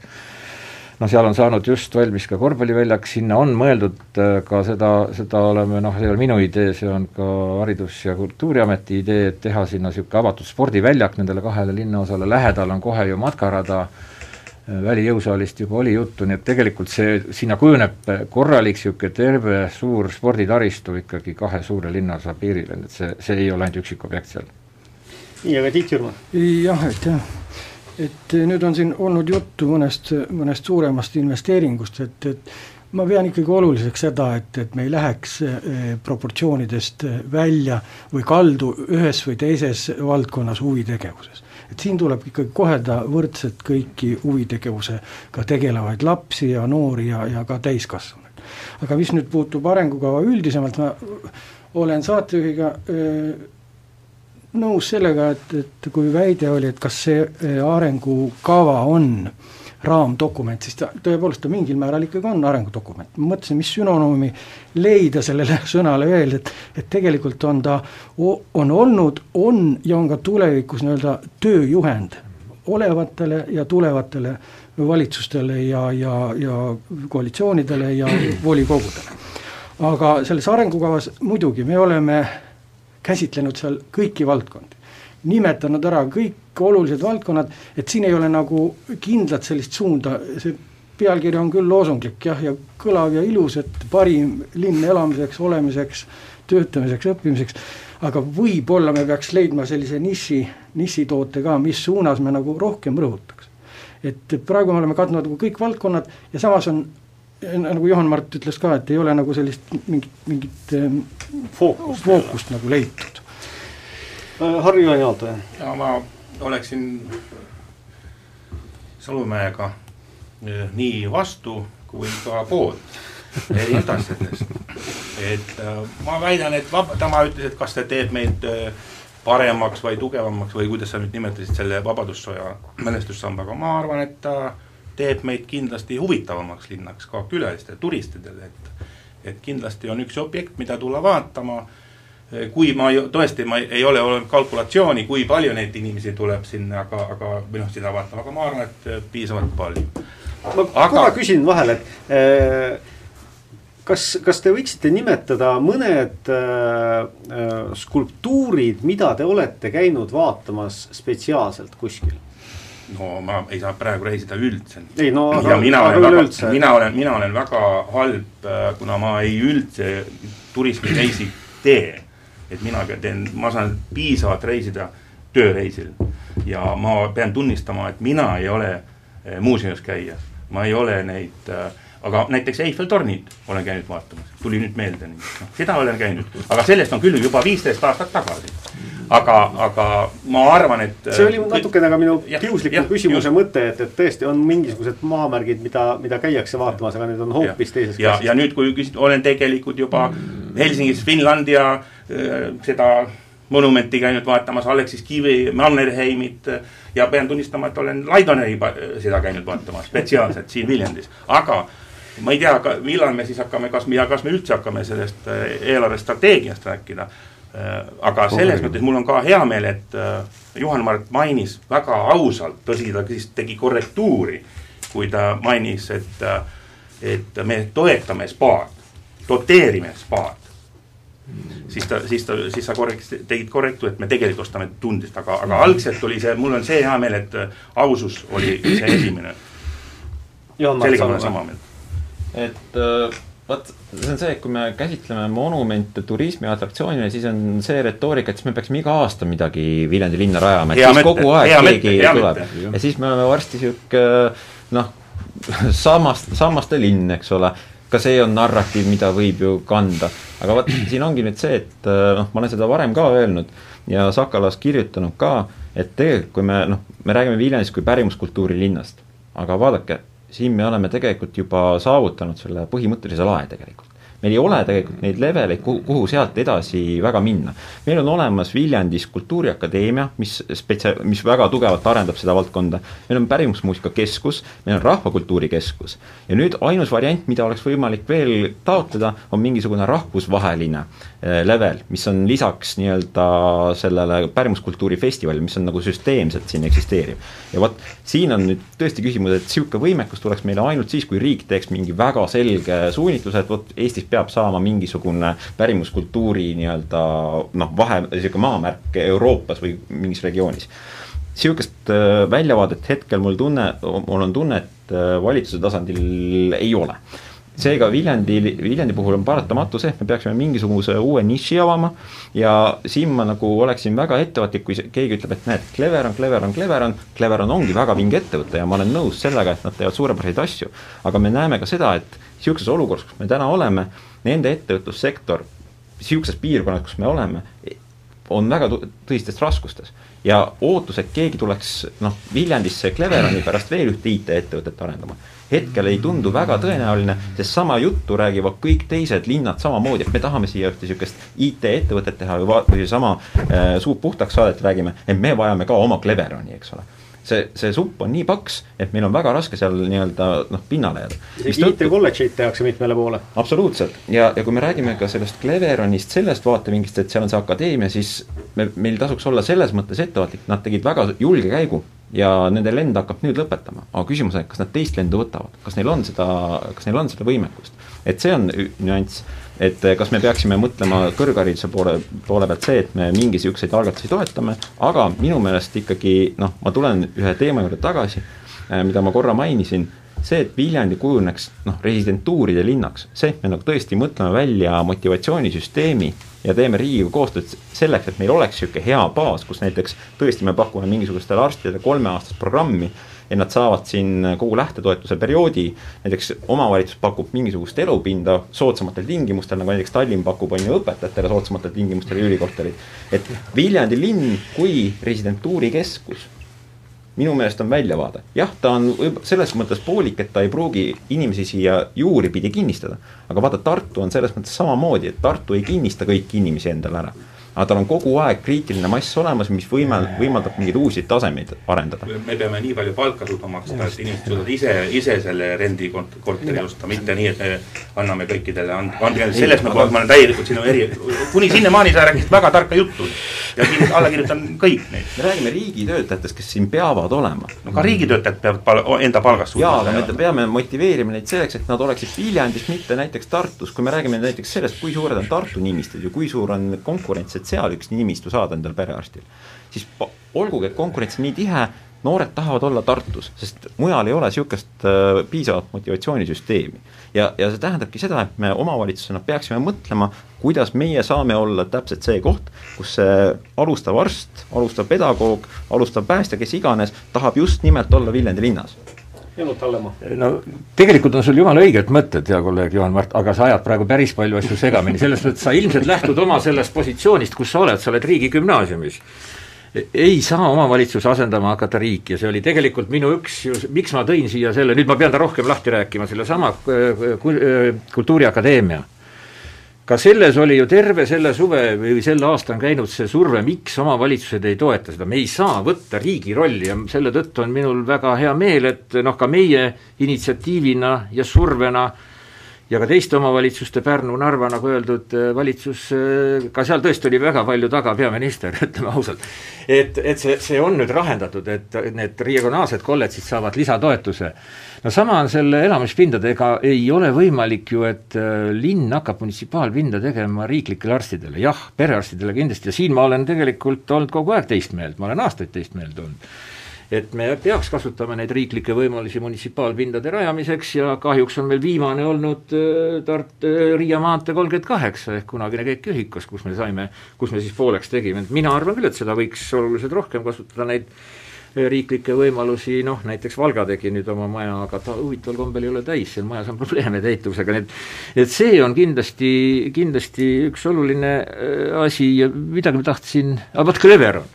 noh, seal on saanud just valmis ka korvpalliväljak, sinna on mõeldud äh, ka seda, seda oleme noh, see ei ole minu idee, see on ka Haridus- ja Kultuuriameti idee, et teha sinna niisugune avatud spordiväljak nendele kahele linnaosale, lähedal on kohe ju matkarada, äh, välijõusaalist juba oli juttu, nii et tegelikult see, sinna kujuneb korralik niisugune terve suur sporditaristu ikkagi kahe suure linnaosa piirile, nii et see, see ei ole ainult üksikobjekt seal. Nii, aga Tiit Jürma? jah, jah et nüüd on siin olnud juttu mõnest, mõnest suuremast investeeringust, et, et ma pean ikkagi oluliseks seda, et, et me ei läheks eh, proportsioonidest välja või kaldu ühes või teises valdkonnas huvitegevuses. et siin tuleb ikkagi kohelda võrdselt kõiki huvitegevusega tegelevaid lapsi ja noori ja, ja ka täiskasvanuid. aga mis nüüd puutub arengukava üldisemalt, ma olen saatejuhiga öö, eh, nõus sellega, et, et kui väide oli, et kas see eh, arengukava on raamdokument, siis ta tõepoolest ta mingil määral ikkagi on arengudokument, ma mõtlesin, mis sünonüümi leida sellele (laughs) sõnale veel, et et tegelikult on ta, on olnud, on ja on ka tulevikus nii-öelda tööjuhend olevatele ja tulevatele valitsustele ja, ja, ja koalitsioonidele ja volikogudele. aga selles arengukavas muidugi me oleme käsitlenud seal kõiki valdkondi. nimetanud ära kõik olulised valdkonnad, et siin ei ole nagu kindlat sellist suunda, see pealkiri on küll loosunglik jah, ja kõlav ja ilus, et parim linn elamiseks, olemiseks, töötamiseks, õppimiseks, aga võib-olla me peaks leidma sellise niši, nišitoote ka, mis suunas me nagu rohkem rõhutaks. et praegu me oleme katnud nagu kõik valdkonnad ja samas on nagu Juhan-Mart ütles ka, et ei ole nagu sellist mingit, mingit ehm, fookust, fookust nagu leitud. Äh, Harri Jaanialt või? ja ma oleksin Salumäega eh, nii vastu kui ka poolt erinevates asjades. et äh, ma väidan, et vab-, tema ütles, et kas ta teeb meid äh, paremaks või tugevamaks või kuidas sa nüüd nimetasid selle Vabadussõja mälestussambaga, ma arvan, et ta äh, teeb meid kindlasti huvitavamaks linnaks ka külalistele, turistidele, et et kindlasti on üks objekt, mida tulla vaatama, kui ma ju, tõesti, ma ei ole olnud kalkulatsiooni, kui palju neid inimesi tuleb sinna, aga, aga või noh, seda vaatama, aga ma arvan, et piisavalt palju. ma aga... korra küsin vahele, et eh, kas, kas te võiksite nimetada mõned äh, skulptuurid, mida te olete käinud vaatamas spetsiaalselt kuskil? No ma ei saa praegu reisida üldse. ei no aga, ja mina aga väga, mina olen, mina olen väga halb, äh, kuna ma ei üldse turismireisi tee. et mina teen, ma saan piisavalt reisida tööreisil. Ja ma pean tunnistama, et mina ei ole äh, muuseumis käija, ma ei ole neid äh, aga näiteks Eiffel tornid olen käinud vaatamas, tuli nüüd meelde, noh, seda olen käinud, aga sellest on küll juba viisteist aastat tagasi aga, aga ma arvan, et see oli natukene ka minu kiusliku küsimuse just. mõte, et, et tõesti on mingisugused maamärgid, mida, mida käiakse vaatamas, aga need on hoopis teises ja, ja nüüd, kui küsid, olen tegelikult juba Helsingis Finlandia äh, seda monumenti käinud vaatamas, Aleksis Kivi, Mannerheimit ja pean tunnistama, et olen Laidoneri seda käinud vaatamas spetsiaalselt siin Viljandis, aga ma ei tea, millal me siis hakkame, kas me ja kas me üldse hakkame sellest äh, eelarvestrateegiast rääkida. Äh, aga selles mõttes mul on ka hea meel, et äh, Juhan-Mart mainis väga ausalt, tõsi, ta siis tegi korrektuuri, kui ta mainis, et, äh, et me toetame spaad, doteerime spaad. siis ta, siis ta, siis sa korrekt-, tegid korrektu, et me tegelikult ostame tundest, aga, aga algselt oli see, mul on see hea meel, et ausus oli see esimene. sellega olen sama meelt. et äh vot see on see, et kui me käsitleme monumente turismiatraktsioonina, siis on see retoorika, et siis me peaksime iga aasta midagi Viljandi linna rajama, et hea siis mõtte, kogu aeg keegi mette, tuleb. ja siis me oleme varsti sihuke noh, sammast, sammaste linn, eks ole. ka see on narratiiv, mida võib ju kanda, aga vot siin ongi nüüd see, et noh, ma olen seda varem ka öelnud ja Sakalas kirjutanud ka, et tegelikult kui me noh, me räägime Viljandist kui pärimuskultuuri linnast, aga vaadake siin me oleme tegelikult juba saavutanud selle põhimõttelise lae tegelikult. Meil ei ole tegelikult neid leveleid, kuhu, kuhu sealt edasi väga minna. meil on olemas Viljandis Kultuuriakadeemia, mis spetsia-, mis väga tugevalt arendab seda valdkonda, meil on Pärimusmuusika Keskus, meil on Rahvakultuuri Keskus ja nüüd ainus variant, mida oleks võimalik veel taotleda, on mingisugune rahvusvaheline eh, level, mis on lisaks nii-öelda sellele pärimuskultuuri festivalile, mis on nagu süsteemselt siin eksisteeriv. ja vot, siin on nüüd tõesti küsimus, et niisugune võimekus tuleks meile ainult siis, kui riik teeks mingi väga selge suunitluse, et vot Eestis peab saama mingisugune pärimuskultuuri nii-öelda noh, vahe, niisugune maamärk Euroopas või mingis regioonis. niisugust äh, väljavaadet hetkel mul tunne, mul on tunne, et äh, valitsuse tasandil ei ole seega Viljandi, Viljandi puhul on paratamatu see, et me peaksime mingisuguse uue niši avama ja siin ma nagu oleksin väga ettevaatlik, kui keegi ütleb, et näed, Cleveron, Cleveron, Cleveron, Cleveron ongi väga vinge ettevõte ja ma olen nõus sellega, et nad teevad suurepäraseid asju. aga me näeme ka seda, et niisuguses olukorras, kus me täna oleme, nende ettevõtlussektor, niisuguses piirkonnas, kus me oleme, on väga tõsistes raskustes. Ja ootus, et keegi tuleks noh, Viljandisse Cleveroni pärast veel ühte IT-ettevõtet arendama hetkel ei tundu väga tõenäoline, sest sama juttu räägivad kõik teised linnad samamoodi, et me tahame siia ühte niisugust IT-ettevõtet teha või, või sama äh, suud puhtaks saadet räägime, et me vajame ka oma Cleveroni, eks ole see, see supp on nii paks, et meil on väga raske seal nii-öelda noh, pinnale jääda. isegi IT-kolledžeid tehakse mitmele poole. absoluutselt ja, ja kui me räägime ka sellest Cleveronist sellest vaatevinklist, et seal on see akadeemia, siis me, meil tasuks olla selles mõttes ettevaatlik, nad tegid väga julge käigu ja nende lend hakkab nüüd lõpetama, aga küsimus on, et kas nad teist lendu võtavad, kas neil on seda, kas neil on seda võimekust. et see on nüanss, et kas me peaksime mõtlema kõrghariduse poole, poole pealt see, et me mingi niisuguseid algatusi toetame, aga minu meelest ikkagi noh, ma tulen ühe teema juurde tagasi, eh, mida ma korra mainisin, see, et Viljandi kujuneks noh, residentuuride linnaks, see, et me nagu tõesti mõtleme välja motivatsioonisüsteemi ja teeme riigiga koostööd selleks, et meil oleks niisugune hea baas, kus näiteks tõesti me pakume mingisugustele arstidele kolmeaastast programmi ja nad saavad siin kogu lähtetoetuse perioodi, näiteks omavalitsus pakub mingisugust elupinda soodsamatel tingimustel, nagu näiteks Tallinn pakub, on ju, õpetajatele soodsamatel tingimustel üürikorterid. et Viljandi linn kui residentuuri keskus minu meelest on väljavaade. jah, ta on selles mõttes poolik, et ta ei pruugi inimesi siia juuripidi kinnistada. aga vaata, Tartu on selles mõttes samamoodi, et Tartu ei kinnista kõiki inimesi endale ära aga tal on kogu aeg kriitiline mass olemas, mis võimal-, võimaldab mingeid uusi tasemeid arendada. me peame nii palju palka suutma maksta, et inimesed suudavad ise, ise selle rendikorteri osta, mitte nii, et me anname kõikidele, andke, selles ma, ma olen täielikult sinu eri, kuni sinnamaani sa rääkisid väga tarka juttu. ja alla kirjutan kõik neid. me räägime riigitöötajatest, kes siin peavad olema. no ka riigitöötajad peavad pal-, enda palgast jaa, aga me peame motiveerima neid selleks, et nad oleksid Viljandis, mitte näiteks Tartus, kui me räägime näiteks sellest, kui suured on Tartu nimistud ja kui suur on konkurents, et seal üks nimistu saada endale perearstil, siis olgugi, et konkurents on nii tihe, noored tahavad olla Tartus, sest mujal ei ole niisugust äh, piisavat motivatsioonisüsteemi. ja, ja see tähendabki seda, et me omavalitsusena peaksime mõtlema, kuidas meie saame olla täpselt see koht, kus see alustav arst, alustav pedagoog, alustav päästja, kes iganes, tahab just nimelt olla Viljandi linnas Janut Hallemaa. no tegelikult on sul jumala õiged mõtted, hea kolleeg Juhan Mart, aga sa ajad praegu päris palju asju segamini, selles mõttes sa ilmselt lähtud oma sellest positsioonist, kus sa oled, sa oled riigigümnaasiumis. ei saa omavalitsus asendama hakata riiki ja see oli tegelikult minu üks miks ma tõin siia selle, nüüd ma pean ta rohkem lahti rääkima, sellesama äh, äh, Kultuuriakadeemia ka selles oli ju terve selle suve või selle aasta on käinud see surve, miks omavalitsused ei toeta seda, me ei saa võtta riigi rolli ja selle tõttu on minul väga hea meel, et noh, ka meie initsiatiivina ja survena ja ka teiste omavalitsuste, Pärnu, Narva, nagu öeldud, valitsus, ka seal tõesti oli väga palju taga peaminister, (laughs) ütleme ausalt. et, et see, see on nüüd lahendatud, et need regionaalsed kolledžid saavad lisatoetuse no sama on selle elamispindadega, ei ole võimalik ju, et äh, linn hakkab munitsipaalpinda tegema riiklikele arstidele, jah, perearstidele kindlasti. Ja siin ma olen tegelikult olnud kogu aeg teist meelt, ma olen aastaid teist meelt olnud. Et me peaks kasutama neid riiklikke võimalusi munitsipaalpindade rajamiseks ja kahjuks on meil viimane olnud äh, Tart-, äh, Riia maantee kolmkümmend kaheksa ehk kunagine Keek Ühikas, kus me saime, kus me siis pooleks tegime, et mina arvan küll, et seda võiks oluliselt rohkem kasutada, neid riiklikke võimalusi, noh näiteks Valga tegi nüüd oma maja, aga ta huvitaval kombel ei ole täis, seal majas on probleeme täituvusega, nii et et see on kindlasti, kindlasti üks oluline äh, asi ja midagi ma tahtsin, aga vot Cleveron.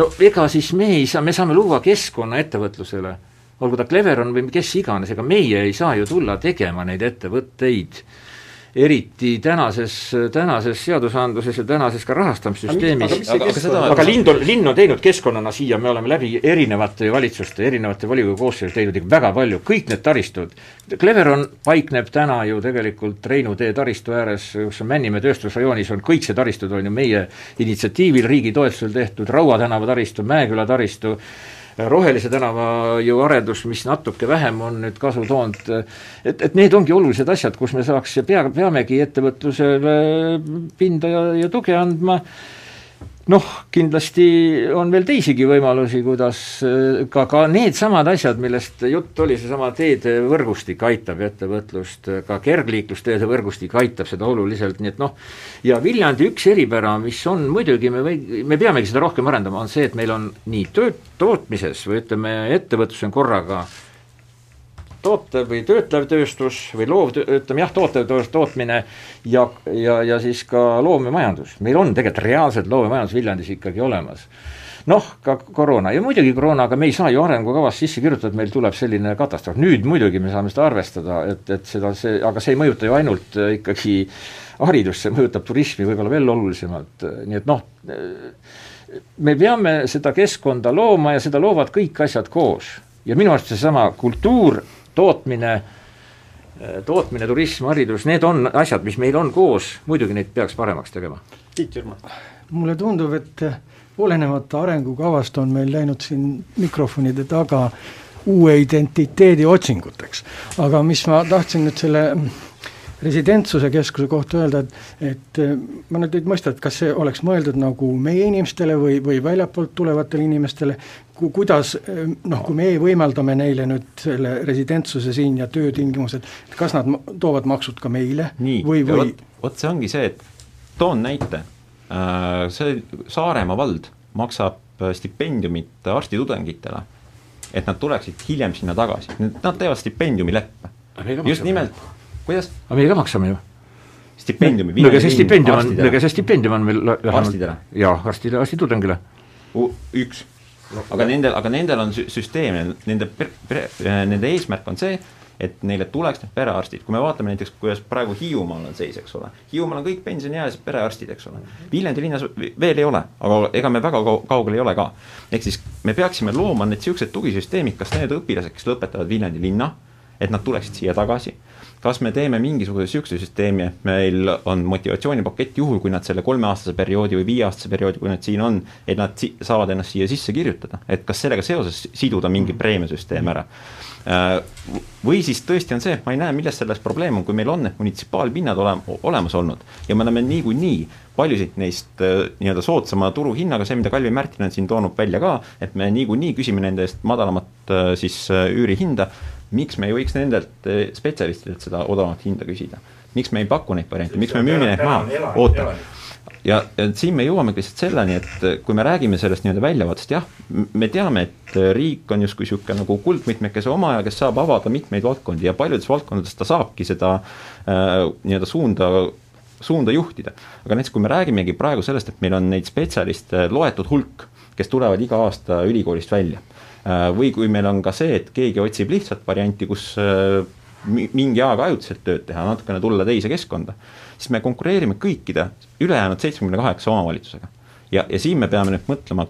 no ega siis me ei saa, me saame luua keskkonna ettevõtlusele, olgu ta Cleveron või kes iganes, ega meie ei saa ju tulla tegema neid ettevõtteid eriti tänases, tänases seadusandluses ja tänases ka rahastamissüsteemis, aga, aga, seda... aga linn on, linn on teinud keskkonnana siia, me oleme läbi erinevate valitsuste, erinevate volikogu koosseisude teinud ikka väga palju, kõik need taristud, Cleveron paikneb täna ju tegelikult Reinu tee taristu ääres, kus on Männimäe tööstusrajoonis, on kõik see taristud, on ju meie initsiatiivil, riigi toetusel tehtud, Raua tänava taristu, Mäeküla taristu, Rohelise tänava ju arendus, mis natuke vähem on nüüd kasu toonud, et, et need ongi olulised asjad, kus me saaks ja pea, peamegi ettevõtlusele pinda ja, ja tuge andma noh, kindlasti on veel teisigi võimalusi, kuidas ka, ka needsamad asjad, millest jutt oli, seesama teedevõrgustik aitab ettevõtlust, ka kergliiklusteede võrgustik aitab seda oluliselt, nii et noh, ja Viljandi üks eripära, mis on muidugi, me või, me peamegi seda rohkem arendama, on see, et meil on nii tööd, tootmises või ütleme, ettevõtlus on korraga tootev või töötlev tööstus või loov, ütleme jah, tootev tootmine ja, ja, ja siis ka loomemajandus. meil on tegelikult reaalselt loomemajandus Viljandis ikkagi olemas. noh, ka koroona ja muidugi koroona, aga me ei saa ju arengukavas sisse kirjutada, et meil tuleb selline katastroof, nüüd muidugi me saame seda arvestada, et, et seda, see, aga see ei mõjuta ju ainult äh, ikkagi haridust, see mõjutab turismi võib-olla veel olulisemalt, nii et noh, me peame seda keskkonda looma ja seda loovad kõik asjad koos ja minu arust seesama kultuur tootmine, tootmine, turism, haridus, need on asjad, mis meil on koos, muidugi neid peaks paremaks tegema. Tiit Jürman. mulle tundub, et olenemata arengukavast on meil läinud siin mikrofonide taga uue identiteedi otsinguteks. aga mis ma tahtsin nüüd selle residentsuse keskuse kohta öelda, et, et eh, ma nüüd ei mõista, et kas see oleks mõeldud nagu meie inimestele või, või väljapoolt tulevatele inimestele, ku-, kuidas eh, noh, kui meie võimaldame neile nüüd selle residentsuse siin ja töötingimused, et kas nad toovad maksud ka meile nii, või, või vot, see ongi see, et toon näite, äh, see Saaremaa vald maksab äh, stipendiumit arstitudengitele, et nad tuleksid hiljem sinna tagasi, nad teevad stipendiumileppe. just nimelt kuidas? aga meie ka maksame ju. stipendiumi. no aga see stipendium on, aga see stipendium on meil arstidele? jaa, arstide, arstitudengile. üks aga nendel, aga nendel on süsteem, nende, nende eesmärk on see, et neile tuleks need perearstid, kui me vaatame näiteks, kuidas praegu Hiiumaal on seis, eks ole. Hiiumaal on kõik pensioniealised perearstid, eks ole. Viljandi linnas veel ei ole, aga ega me väga kaugel ei ole ka. ehk siis me peaksime looma need niisugused tugisüsteemid, kas need õpilased, kes lõpetavad Viljandi linna, et nad tuleksid siia tagasi kas me teeme mingisuguse niisuguse süsteemi, et meil on motivatsioonipakett juhul, kui nad selle kolmeaastase perioodi või viieaastase perioodi, kui nad siin on, et nad si saavad ennast siia sisse kirjutada, et kas sellega seoses siduda mingi preemiasüsteem ära. Äh, või siis tõesti on see, ma ei näe, milles selles probleem on, kui meil on need munitsipaalpinnad ole, olemas olnud ja me oleme niikuinii paljusid neist äh, nii-öelda soodsama turuhinnaga, see, mida Kalvi Märtin on siin toonud välja ka, et me niikuinii küsime nende eest madalamat äh, siis üürihinda, miks me ei võiks nendelt eh, spetsialistidelt seda odavamat hinda küsida? miks me ei paku neid variante, miks me müüme neid maha, oota. ja, ja siin me jõuamegi lihtsalt selleni, et eh, kui me räägime sellest nii-öelda väljavaatest, jah, me teame, et eh, riik on justkui niisugune nagu kuldmitmekese omaja, kes saab avada mitmeid valdkondi ja paljudes valdkondades ta saabki seda äh, nii-öelda suunda suunda juhtida. aga näiteks, kui me räägimegi praegu sellest, et meil on neid spetsialiste loetud hulk, kes tulevad iga aasta ülikoolist välja või kui meil on ka see, et keegi otsib lihtsalt varianti, kus äh, mingi aeg ajutiselt tööd teha, natukene tulla teise keskkonda, siis me konkureerime kõikide ülejäänud seitsmekümne kaheksa omavalitsusega. ja, ja siin me peame nüüd mõtlema,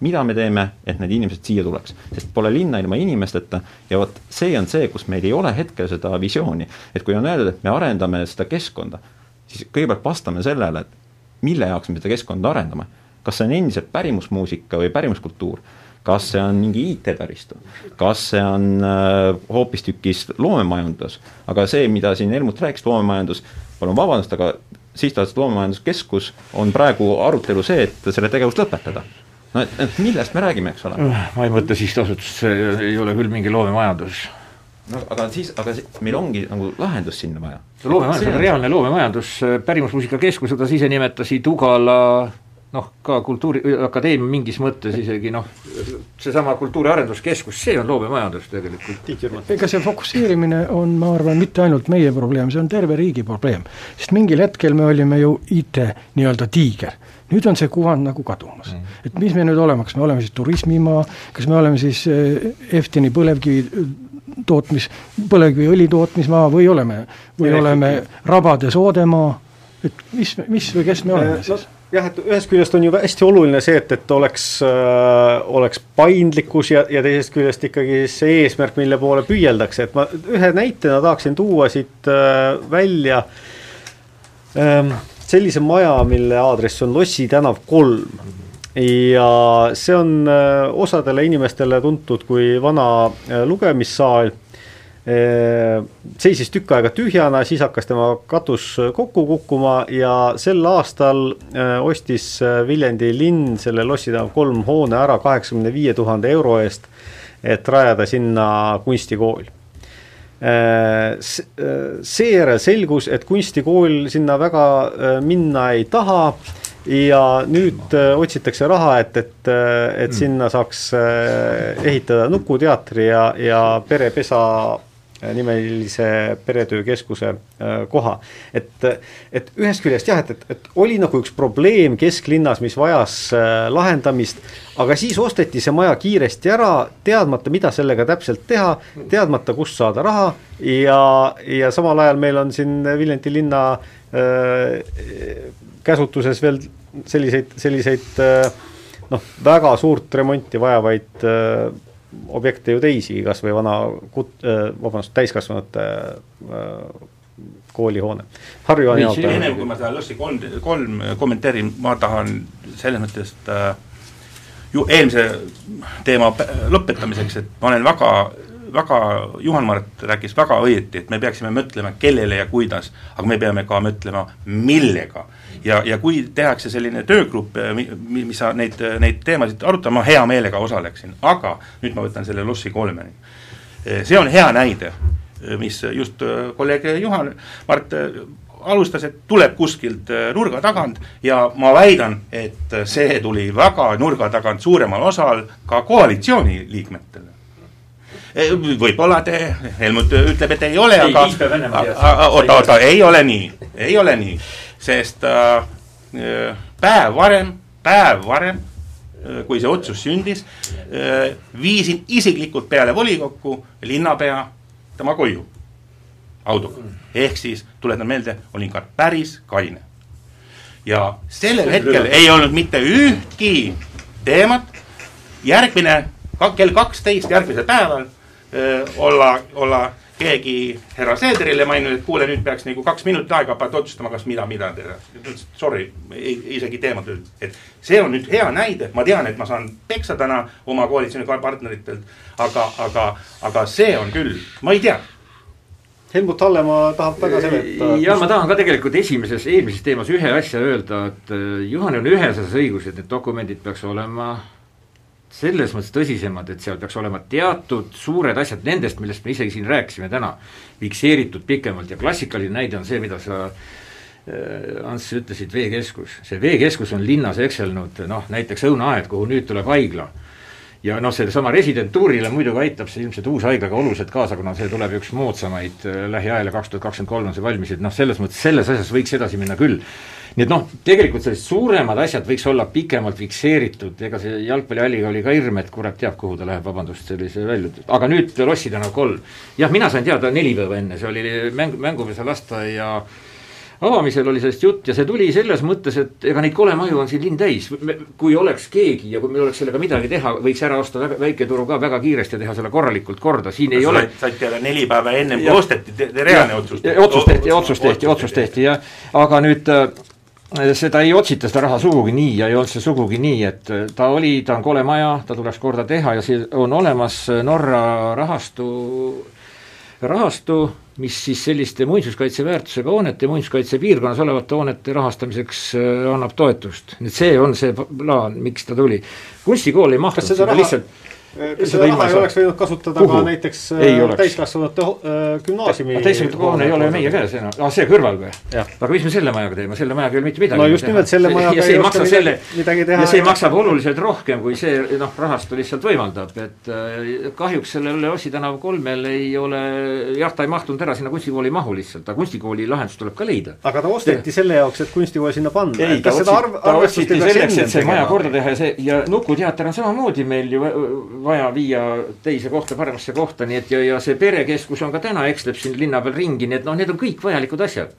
mida me teeme, et need inimesed siia tuleks, sest pole linna ilma inimesteta ja vot see on see, kus meil ei ole hetkel seda visiooni. et kui on öeldud, et me arendame seda keskkonda, siis kõigepealt vastame sellele, et mille jaoks me seda keskkonda arendame. kas see on endiselt pärimusmuusika või pärimuskultuur kas see on mingi IT-taristu, kas see on äh, hoopistükkis loomemajandus, aga see, mida siin Helmut rääkis, loomemajandus, palun vabandust, aga sihtasutus Loomemajanduskeskus on praegu arutelu see, et selle tegevus lõpetada no et, et millest me räägime, eks ole? ma ei mõtle sihtasutus, see ei ole küll mingi loomemajandus. no aga siis, aga meil ongi nagu lahendus sinna vaja. loomemajandus on reaalne loomemajandus, Pärimusmuusika Keskus, seda sa ise nimetasid, Ugala noh, ka Kultuuriakadeemia mingis mõttes isegi noh, seesama Kultuuri Arenduskeskus, see on loomemajandus tegelikult. ega see fokusseerimine on, ma arvan, mitte ainult meie probleem, see on terve riigi probleem. sest mingil hetkel me olime ju IT nii-öelda tiiger, nüüd on see kuvand nagu kadumas mm.. et mis me nüüd oleme, kas me oleme siis turismimaa, kas me oleme siis eh, Eftini põlevkivi tootmis, põlevkiviõli tootmismaa või oleme, või oleme rabade soodemaa, et mis, mis või kes me oleme siis? Jah, et ühest küljest on ju hästi oluline see, et, et oleks äh,, oleks paindlikkus ja, ja teisest küljest ikkagi see eesmärk, mille poole püüeldakse, et ma ühe näitena tahaksin tuua siit äh, välja ähm, sellise maja, mille aadress on Lossi tänav kolm. Ja see on äh, osadele inimestele tuntud kui vana äh, lugemissaal seisis tükk aega tühjana, siis hakkas tema katus kokku kukkuma ja sel aastal ostis Viljandi linn selle Lossi tänav kolm hoone ära kaheksakümne viie tuhande euro eest, et rajada sinna kunstikool seejärel selgus, et kunstikool sinna väga minna ei taha ja nüüd otsitakse raha, et, et, et mm. sinna saaks ehitada Nukuteatri ja, ja perepesa nimelise peretöökeskuse äh, koha. et, et ühest küljest jah, et, et, et oli nagu üks probleem kesklinnas, mis vajas äh, lahendamist, aga siis osteti see maja kiiresti ära, teadmata, mida sellega täpselt teha, teadmata, kust saada raha ja, ja samal ajal meil on siin Viljandi linna äh, käsutuses veel selliseid, selliseid äh, noh, väga suurt remonti vajavaid äh, objekte ju teisi, kas või vana kut-, äh, vabandust, täiskasvanute äh, koolihoone. Harju on jaotaja. enne kui ma seda Lõssi kolm, kolm kommenteerin, ma tahan selles mõttes äh, ju eelmise teema lõpetamiseks, et ma olen väga väga, Juhan-Mart rääkis väga õieti, et me peaksime mõtlema, kellele ja kuidas, aga me peame ka mõtlema, millega. Ja, ja kui tehakse selline töögrupp, eh, mis sa neid, neid teemasid arutama, ma hea meelega osaleksin, aga nüüd ma võtan selle Lossi kolmeni. Eh, see on hea näide, eh, mis just kolleeg Juhan Mart alustas, et tuleb kuskilt nurga tagant ja ma väidan, et see tuli väga nurga tagant suuremal osal ka koalitsiooni liikmetele võib-olla te, Helmut ütleb, et ei ole, aga oota, oota, ei ole nii, ei ole nii sest äh, äh, päev varem, päev varem, äh, kui see otsus sündis, viisin isiklikult peale volikokku linnapea tema koju autoga. ehk siis tuletan meelde, olin ka päris kaine. ja sellel hetkel ei olnud mitte ühtki teemat, järgmine, kell kaksteist järgmisel päeval olla, olla keegi härra Seederile maininud, et kuule, nüüd peaks nagu kaks minutit aega, pead otsustama, kas mida, mida teha. Sorry, isegi teemat et see on nüüd hea näide, ma tean, et ma saan peksa täna oma koalitsioonipartneritelt, aga, aga, aga see on küll, ma ei tea Helmut Hallemaa tahab väga seletada. ja ma tahan ka tegelikult esimeses, eelmises teemas ühe asja öelda, et äh, Juhan on ühes asjas õigus, et need dokumendid peaks olema selles mõttes tõsisemad, et seal peaks olema teatud suured asjad nendest, millest me isegi siin rääkisime täna, fikseeritud pikemalt ja klassikaline näide on see, mida sa äh, Ants, ütlesid, veekeskus, see veekeskus on linnas ekselnud noh, näiteks õunaaed, kuhu nüüd tuleb haigla. ja noh, sellesama residentuurile muidugi aitab see ilmselt uus haigla ka oluliselt kaasa, kuna see tuleb üks moodsamaid äh, lähiajal ja kaks tuhat kakskümmend kolm on see valmis, et noh, selles mõttes selles asjas võiks edasi minna küll nii et noh, tegelikult sellised suuremad asjad võiks olla pikemalt fikseeritud, ega see jalgpallialliga oli ka hirm, et kurat teab, kuhu ta läheb, vabandust sellise välja, aga nüüd Lossi tänav kolm. jah, mina sain teada neli päeva enne, see oli mäng, mängupesa lasteaia avamisel oli sellest jutt ja see tuli selles mõttes, et ega neid kolemaju on siin linn täis. kui oleks keegi ja kui meil oleks sellega midagi teha, võiks ära osta väga, väiketuru ka väga kiiresti ja teha selle korralikult korda, siin ei ole. said teada neli päeva ennem, kui osteti, reaalne otsus. otsus tehti, otsus tehti, otsus tehti jah, aga nüüd äh, seda ei otsita, seda raha sugugi nii ja ei olnud see sugugi nii, et äh, ta oli, ta on kole maja, ta tuleks korda teha ja see on olemas Norra rahastu, rahastu, mis siis selliste muinsuskaitseväärtusega hoonete, muinsuskaitsepiirkonnas olevate hoonete rahastamiseks äh, annab toetust. nüüd see on see plaan, miks ta tuli. kunstikool ei mahtunud seda raha... lihtsalt kas seda raha ei oleks võinud kasutada Kuhu? ka näiteks äh, täiskasvanute äh, gümnaasiumi täiskasvanute hoone ei ole ju meie käes enam, aa see kõrval või? aga mis me selle majaga teeme, selle majaga ei ole mitte midagi no just nimelt selle majaga ei oska midagi, midagi teha ja see maksab oluliselt rohkem, kui see noh, rahastu lihtsalt võimaldab, et äh, kahjuks sellel Ossi tänav kolmel ei ole jah, ta ei mahtunud ära sinna kunstikooli ei mahu lihtsalt, aga kunstikooli lahendus tuleb ka leida. aga ta osteti Te... selle jaoks, et kunstikool sinna panna. ei, ta, otsiti selleks, et see maja korda teha ja see ja Nuku teater on samamoodi meil ju vaja viia teise kohta, paremasse kohta, nii et ja, ja see perekeskus on ka täna, eksleb siin linna peal ringi, nii et noh, need on kõik vajalikud asjad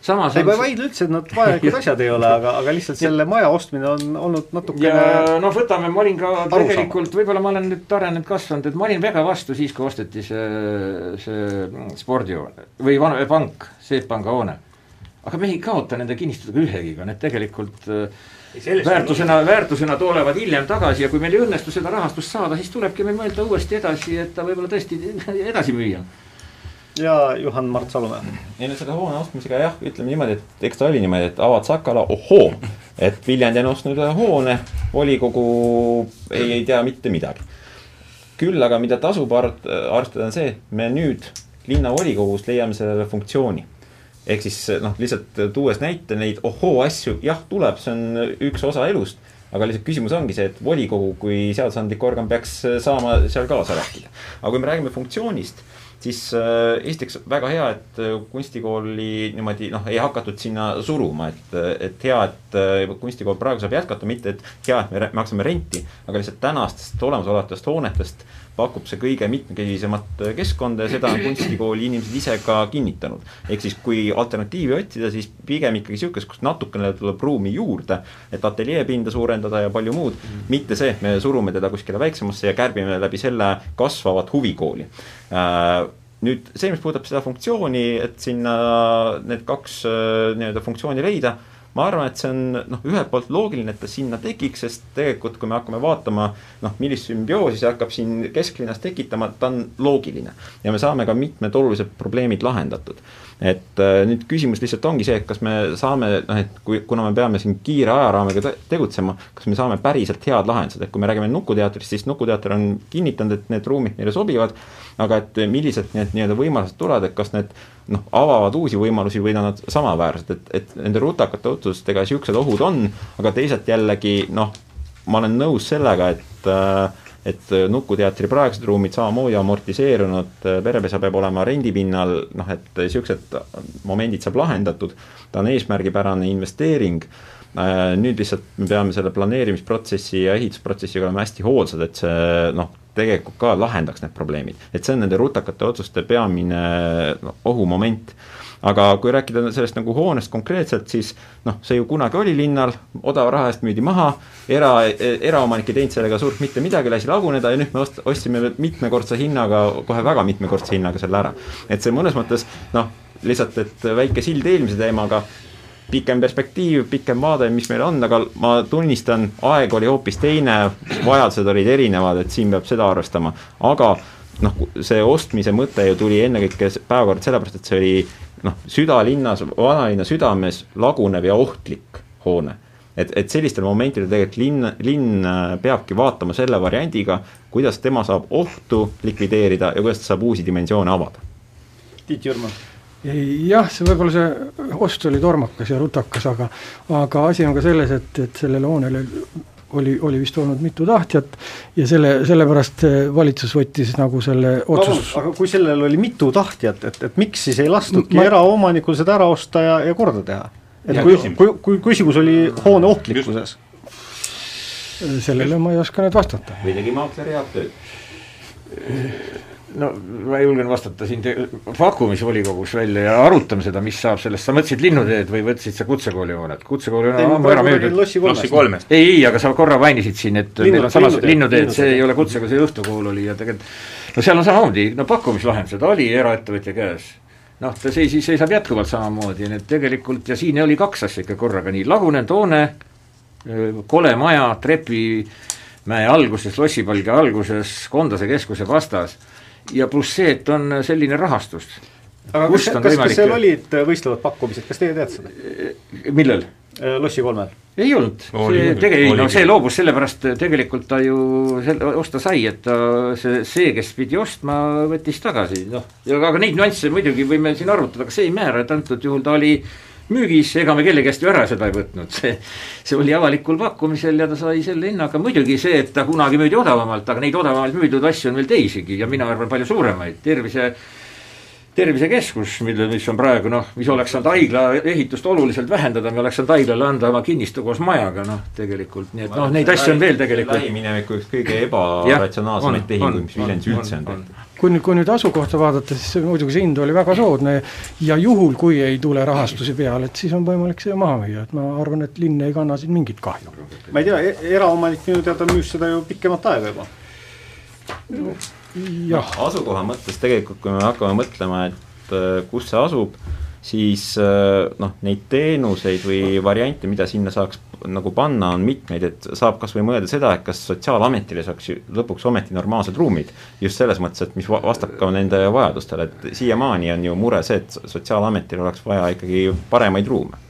samas ei, ma ei vaidle üldse, et nad vajalikud (laughs) asjad ei ole, aga, aga lihtsalt selle maja ostmine on olnud natukene ja noh, võtame, ma olin ka tegelikult, võib-olla ma olen nüüd arenenud, kasvanud, et ma olin väga vastu siis, kui osteti see, see spordihoone või vana, pank, Panga hoone. aga me ei kaota nende kinnistutega ühegiga, need tegelikult Sellest väärtusena, väärtusena tulevad hiljem tagasi ja kui meil ei õnnestu seda rahastust saada, siis tulebki meil mõelda uuesti edasi, et ta võib-olla tõesti (laughs) edasi müüa ja Juhan-Mart Salumäe. ei no selle hoone ostmisega jah, ütleme niimoodi, et eks ta oli niimoodi, et avad Sakala, ohoo, et Viljandi on ostnud ühe hoone, volikogu ei, ei tea mitte midagi. küll aga, mida tasub arvestada, on see, me nüüd linnavolikogus leiame sellele funktsiooni. Ehk siis noh, lihtsalt tuues näite neid ohoo asju, jah, tuleb, see on üks osa elust aga lihtsalt küsimus ongi see, et volikogu kui seadusandlik organ peaks saama seal kaasa rääkida. aga kui me räägime funktsioonist siis esiteks väga hea, et kunstikooli niimoodi noh, ei hakatud sinna suruma, et, et hea, et kunstikool praegu saab jätkata, mitte et hea, et me maksame renti, aga lihtsalt tänastest olemasolevatest hoonetest pakub see kõige mitmekesisemat keskkonda ja seda on kunstikooli inimesed ise ka kinnitanud. ehk siis, kui alternatiivi otsida, siis pigem ikkagi sihukest, kus natukene tuleb ruumi juurde, et ateljeepinda suurendada ja palju muud, mitte see, et me surume teda kuskile väiksemasse ja kärbime läbi selle kasvavat huvikooli Äh, nüüd see, mis puudutab seda funktsiooni, et sinna need kaks äh, nii-öelda funktsiooni leida, ma arvan, et see on noh, ühelt poolt loogiline, et ta sinna tekiks, sest tegelikult, kui me hakkame vaatama noh, millist sümbioosi see hakkab siin kesklinnas tekitama, ta on loogiline. ja me saame ka mitmed olulised probleemid lahendatud. Et äh, nüüd küsimus lihtsalt ongi see, et kas me saame, noh et kui, kuna me peame siin kiire ajaraamiga te tegutsema, kas me saame päriselt head lahendused, et kui me räägime Nukuteatrist, siis Nukuteater on kinnitanud, et need ruumid neile sobivad, aga et millised need nii-öelda võimalused tulevad, et kas need noh, avavad uusi võimalusi või nad samaväärsed, et, et nende rutakate otsustega niisugused ohud on, aga teisalt jällegi noh, ma olen nõus sellega, et äh, et Nukuteatri praegused ruumid samamoodi amortiseerunud, perepesa peab olema rendipinnal, noh et niisugused momendid saab lahendatud, ta on eesmärgipärane investeering, nüüd lihtsalt me peame selle planeerimisprotsessi ja ehitusprotsessiga olema hästi hoolsad, et see noh, tegelikult ka lahendaks need probleemid. et see on nende rutakate otsuste peamine no, ohumoment aga kui rääkida sellest nagu hoonest konkreetselt, siis noh, see ju kunagi oli linnal, odava raha eest müüdi maha, era, eraomanik ei teinud sellega suurt mitte midagi, lasi laguneda ja nüüd me ost-, ostsime mitmekordse hinnaga, kohe väga mitmekordse hinnaga selle ära. et see mõnes mõttes noh, lihtsalt, et väike sild eelmise teemaga, pikem perspektiiv, pikem vaade, mis meil on, aga ma tunnistan, aeg oli hoopis teine, vajadused olid erinevad, et siin peab seda arvestama, aga noh, see ostmise mõte ju tuli ennekõike päevakorda sellepärast, et see oli noh, südalinnas, vanalinna südames lagunev ja ohtlik hoone. et, et sellistel momentidel tegelikult linn, linn peabki vaatama selle variandiga, kuidas tema saab ohtu likvideerida ja kuidas ta saab uusi dimensioone avada. Tiit Jürman jah, see võib-olla see ost oli tormakas ja rutakas, aga aga asi on ka selles, et, et sellele hoonele oli, oli vist olnud mitu tahtjat ja selle, sellepärast valitsus võttis nagu selle otsus. aga kui sellel oli mitu tahtjat, et, et miks siis ei lastudki ma... eraomanikul seda ära osta ja, ja korda teha? et ja kui, kui, kui küsimus oli hoone ohtlikkuses? sellele ma ei oska nüüd vastata. või tegi maakler head tööd? No ma julgen vastata siin pakkumisvolikogus välja ja arutame seda, mis saab sellest, sa mõtlesid Linnuteed või võtsid sa kutsekooli hoonet, kutsekooli on ammu ära müüdud. lossi kolmest. ei, ei, aga sa korra mainisid siin, et Linnud, meil on samas Linnuteed, see ei ole kutsekool, see õhtukool oli ja tegelikult no seal on samamoodi, no pakkumislahendused oli eraettevõtja käes. Noh, ta seisis, seisab jätkuvalt samamoodi, nii et tegelikult ja siin oli kaks asja ikka korraga, nii. Lagunenud hoone, kole maja Trepimäe alguses, Lossipalgi alguses, Kondase keskuse vastas ja pluss see, et on selline rahastus. aga Kust kas, kas, kas seal olid võistlevad pakkumised, kas teie teate seda? millal? Äh, Lossi kolmel? ei olnud, see tegelikult, no see loobus sellepärast, tegelikult ta ju selle osta sai, et ta see, see, kes pidi ostma, võttis tagasi, noh. aga neid nüansse muidugi võime siin arutada, aga see ei määra, et antud juhul ta oli müügis, ega me kelle käest ju ära seda ei võtnud, see, see oli avalikul pakkumisel ja ta sai selle hinnaga, muidugi see, et ta kunagi müüdi odavamalt, aga neid odavamalt müüdud asju on veel teisigi ja mina arvan palju suuremaid, tervise tervisekeskus, mille, mis on praegu noh, mis oleks saanud haigla ehitust oluliselt vähendada, me oleks saanud haiglale anda oma kinnistu koos majaga, noh tegelikult, nii et noh, neid asju on veel tegelikult. lähimineviku üks kõige ebaratsionaalsemaid tehinguid, mis Viljandis üldse on tehtud. kui nüüd, kui nüüd asukohta vaadata, siis muidugi see hind oli väga soodne ja juhul, kui ei tule rahastusi peale, et siis on võimalik see maha müüa, et ma arvan, et linn ei kanna siin mingit kahju. ma ei tea, e-, eraomanik minu teada müüs seda ju pikemat aega juba no jah, asukoha mõttes tegelikult, kui me hakkame mõtlema, et äh, kus see asub, siis äh, noh, neid teenuseid või variante, mida sinna saaks nagu panna, on mitmeid, et saab kas või mõelda seda, et kas Sotsiaalametile saaks lõpuks ometi normaalsed ruumid. just selles mõttes, et mis vastab ka nende vajadustele, et siiamaani on ju mure see, et Sotsiaalametil oleks vaja ikkagi paremaid ruume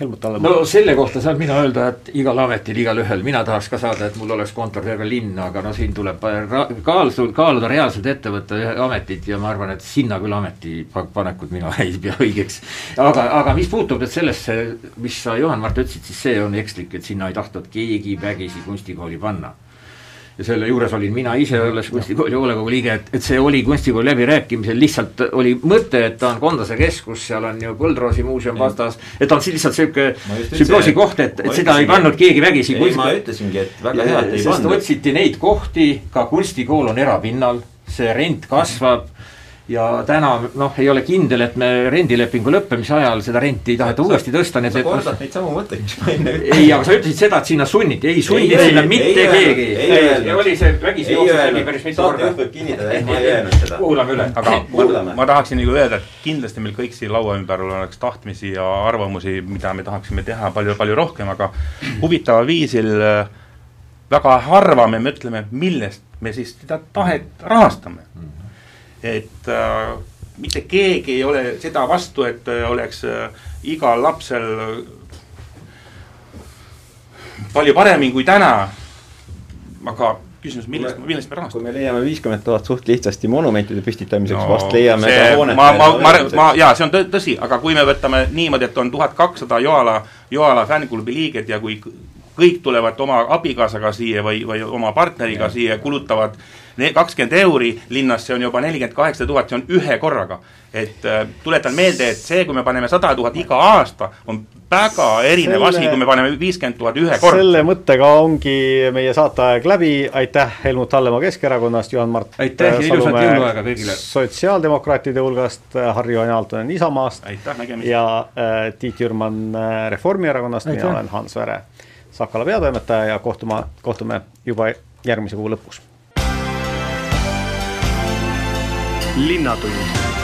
Helmut Hallemaa. no selle kohta saan mina öelda, et igal ametil, igalühel, mina tahaks ka saada, et mul oleks kontor terve linn, aga no siin tuleb kaaluda, kaaluda reaalselt ettevõtte ametit ja ma arvan, et sinna küll ametipanekut mina (laughs) ei pea õigeks. aga, aga mis puutub nüüd sellesse, mis sa, Juhan-Mart, ütlesid, siis see on ekslik, et sinna ei tahtnud keegi vägisi kunstikooli panna ja selle juures olin mina ise, olles kunstikooli hoolekogu liige, et, et see oli kunstikooli läbirääkimisel, lihtsalt oli mõte, et ta on Kondase keskus, seal on ju Põldroosi muuseum vastas, et on lihtsalt sihuke sümbioosi koht, et, et seda ei pannud keegi vägisi. ei, ma ütlesingi, et väga hea, et ei pandud. otsiti neid kohti, ka kunstikool on erapinnal, see rent kasvab ja täna noh, ei ole kindel, et me rendilepingu lõppemise ajal seda renti ei taheta uuesti tõsta, nii et. sa kordad neid samu mõtteid, mis ma enne ütlesin. ei, aga sa ütlesid seda, et sinna sunniti, ei sundinud sinna mitte ei keegi. ja oli see vägisi jooksis läbi päris mitu korda. saatejuht võib kinnitada, et ma ei (laughs) öelnud seda. kuulame üle. aga ma, ma tahaksin nagu öelda, et kindlasti meil kõik siin laua ümber oleks tahtmisi ja arvamusi, mida me tahaksime teha palju-palju rohkem, aga huvitaval viisil äh, väga harva me mõtleme, millest me siis seda tahet rahastame mm et äh, mitte keegi ei ole seda vastu, et äh, oleks äh, igal lapsel palju paremini kui täna. aga küsimus, millest, millest me rahastame? kui me leiame viiskümmend tuhat suht lihtsasti monumentide püstitamiseks no,, vast leiame see, ka hoonet. ma, ma, ma, ma, jaa, see on tõsi, aga kui me võtame niimoodi, et on tuhat kakssada Joala, Joala fänniklubi liiget ja kui kõik tulevad oma abikaasaga siia või, või oma partneriga ja. siia, kulutavad kakskümmend euri linnas, see on juba nelikümmend kaheksa tuhat, see on ühe korraga. et äh, tuletan meelde, et see, kui me paneme sada tuhat iga aasta, on väga erinev selle, asi, kui me paneme viiskümmend tuhat ühe korraga. selle mõttega ongi meie saateaeg läbi, aitäh Helmut Hallemaa Keskerakonnast, Juhan-Mart aitäh ja ilusat jõuluaega kõigile! sotsiaaldemokraatide hulgast, Harri Joon Aaltonen Isamaast ja äh, Tiit Jürman äh, Reformierakonnast, mina olen Hans Vere Sakala peatoimetaja ja kohtuma, kohtume juba järgmise kuu lõpus. Linnatund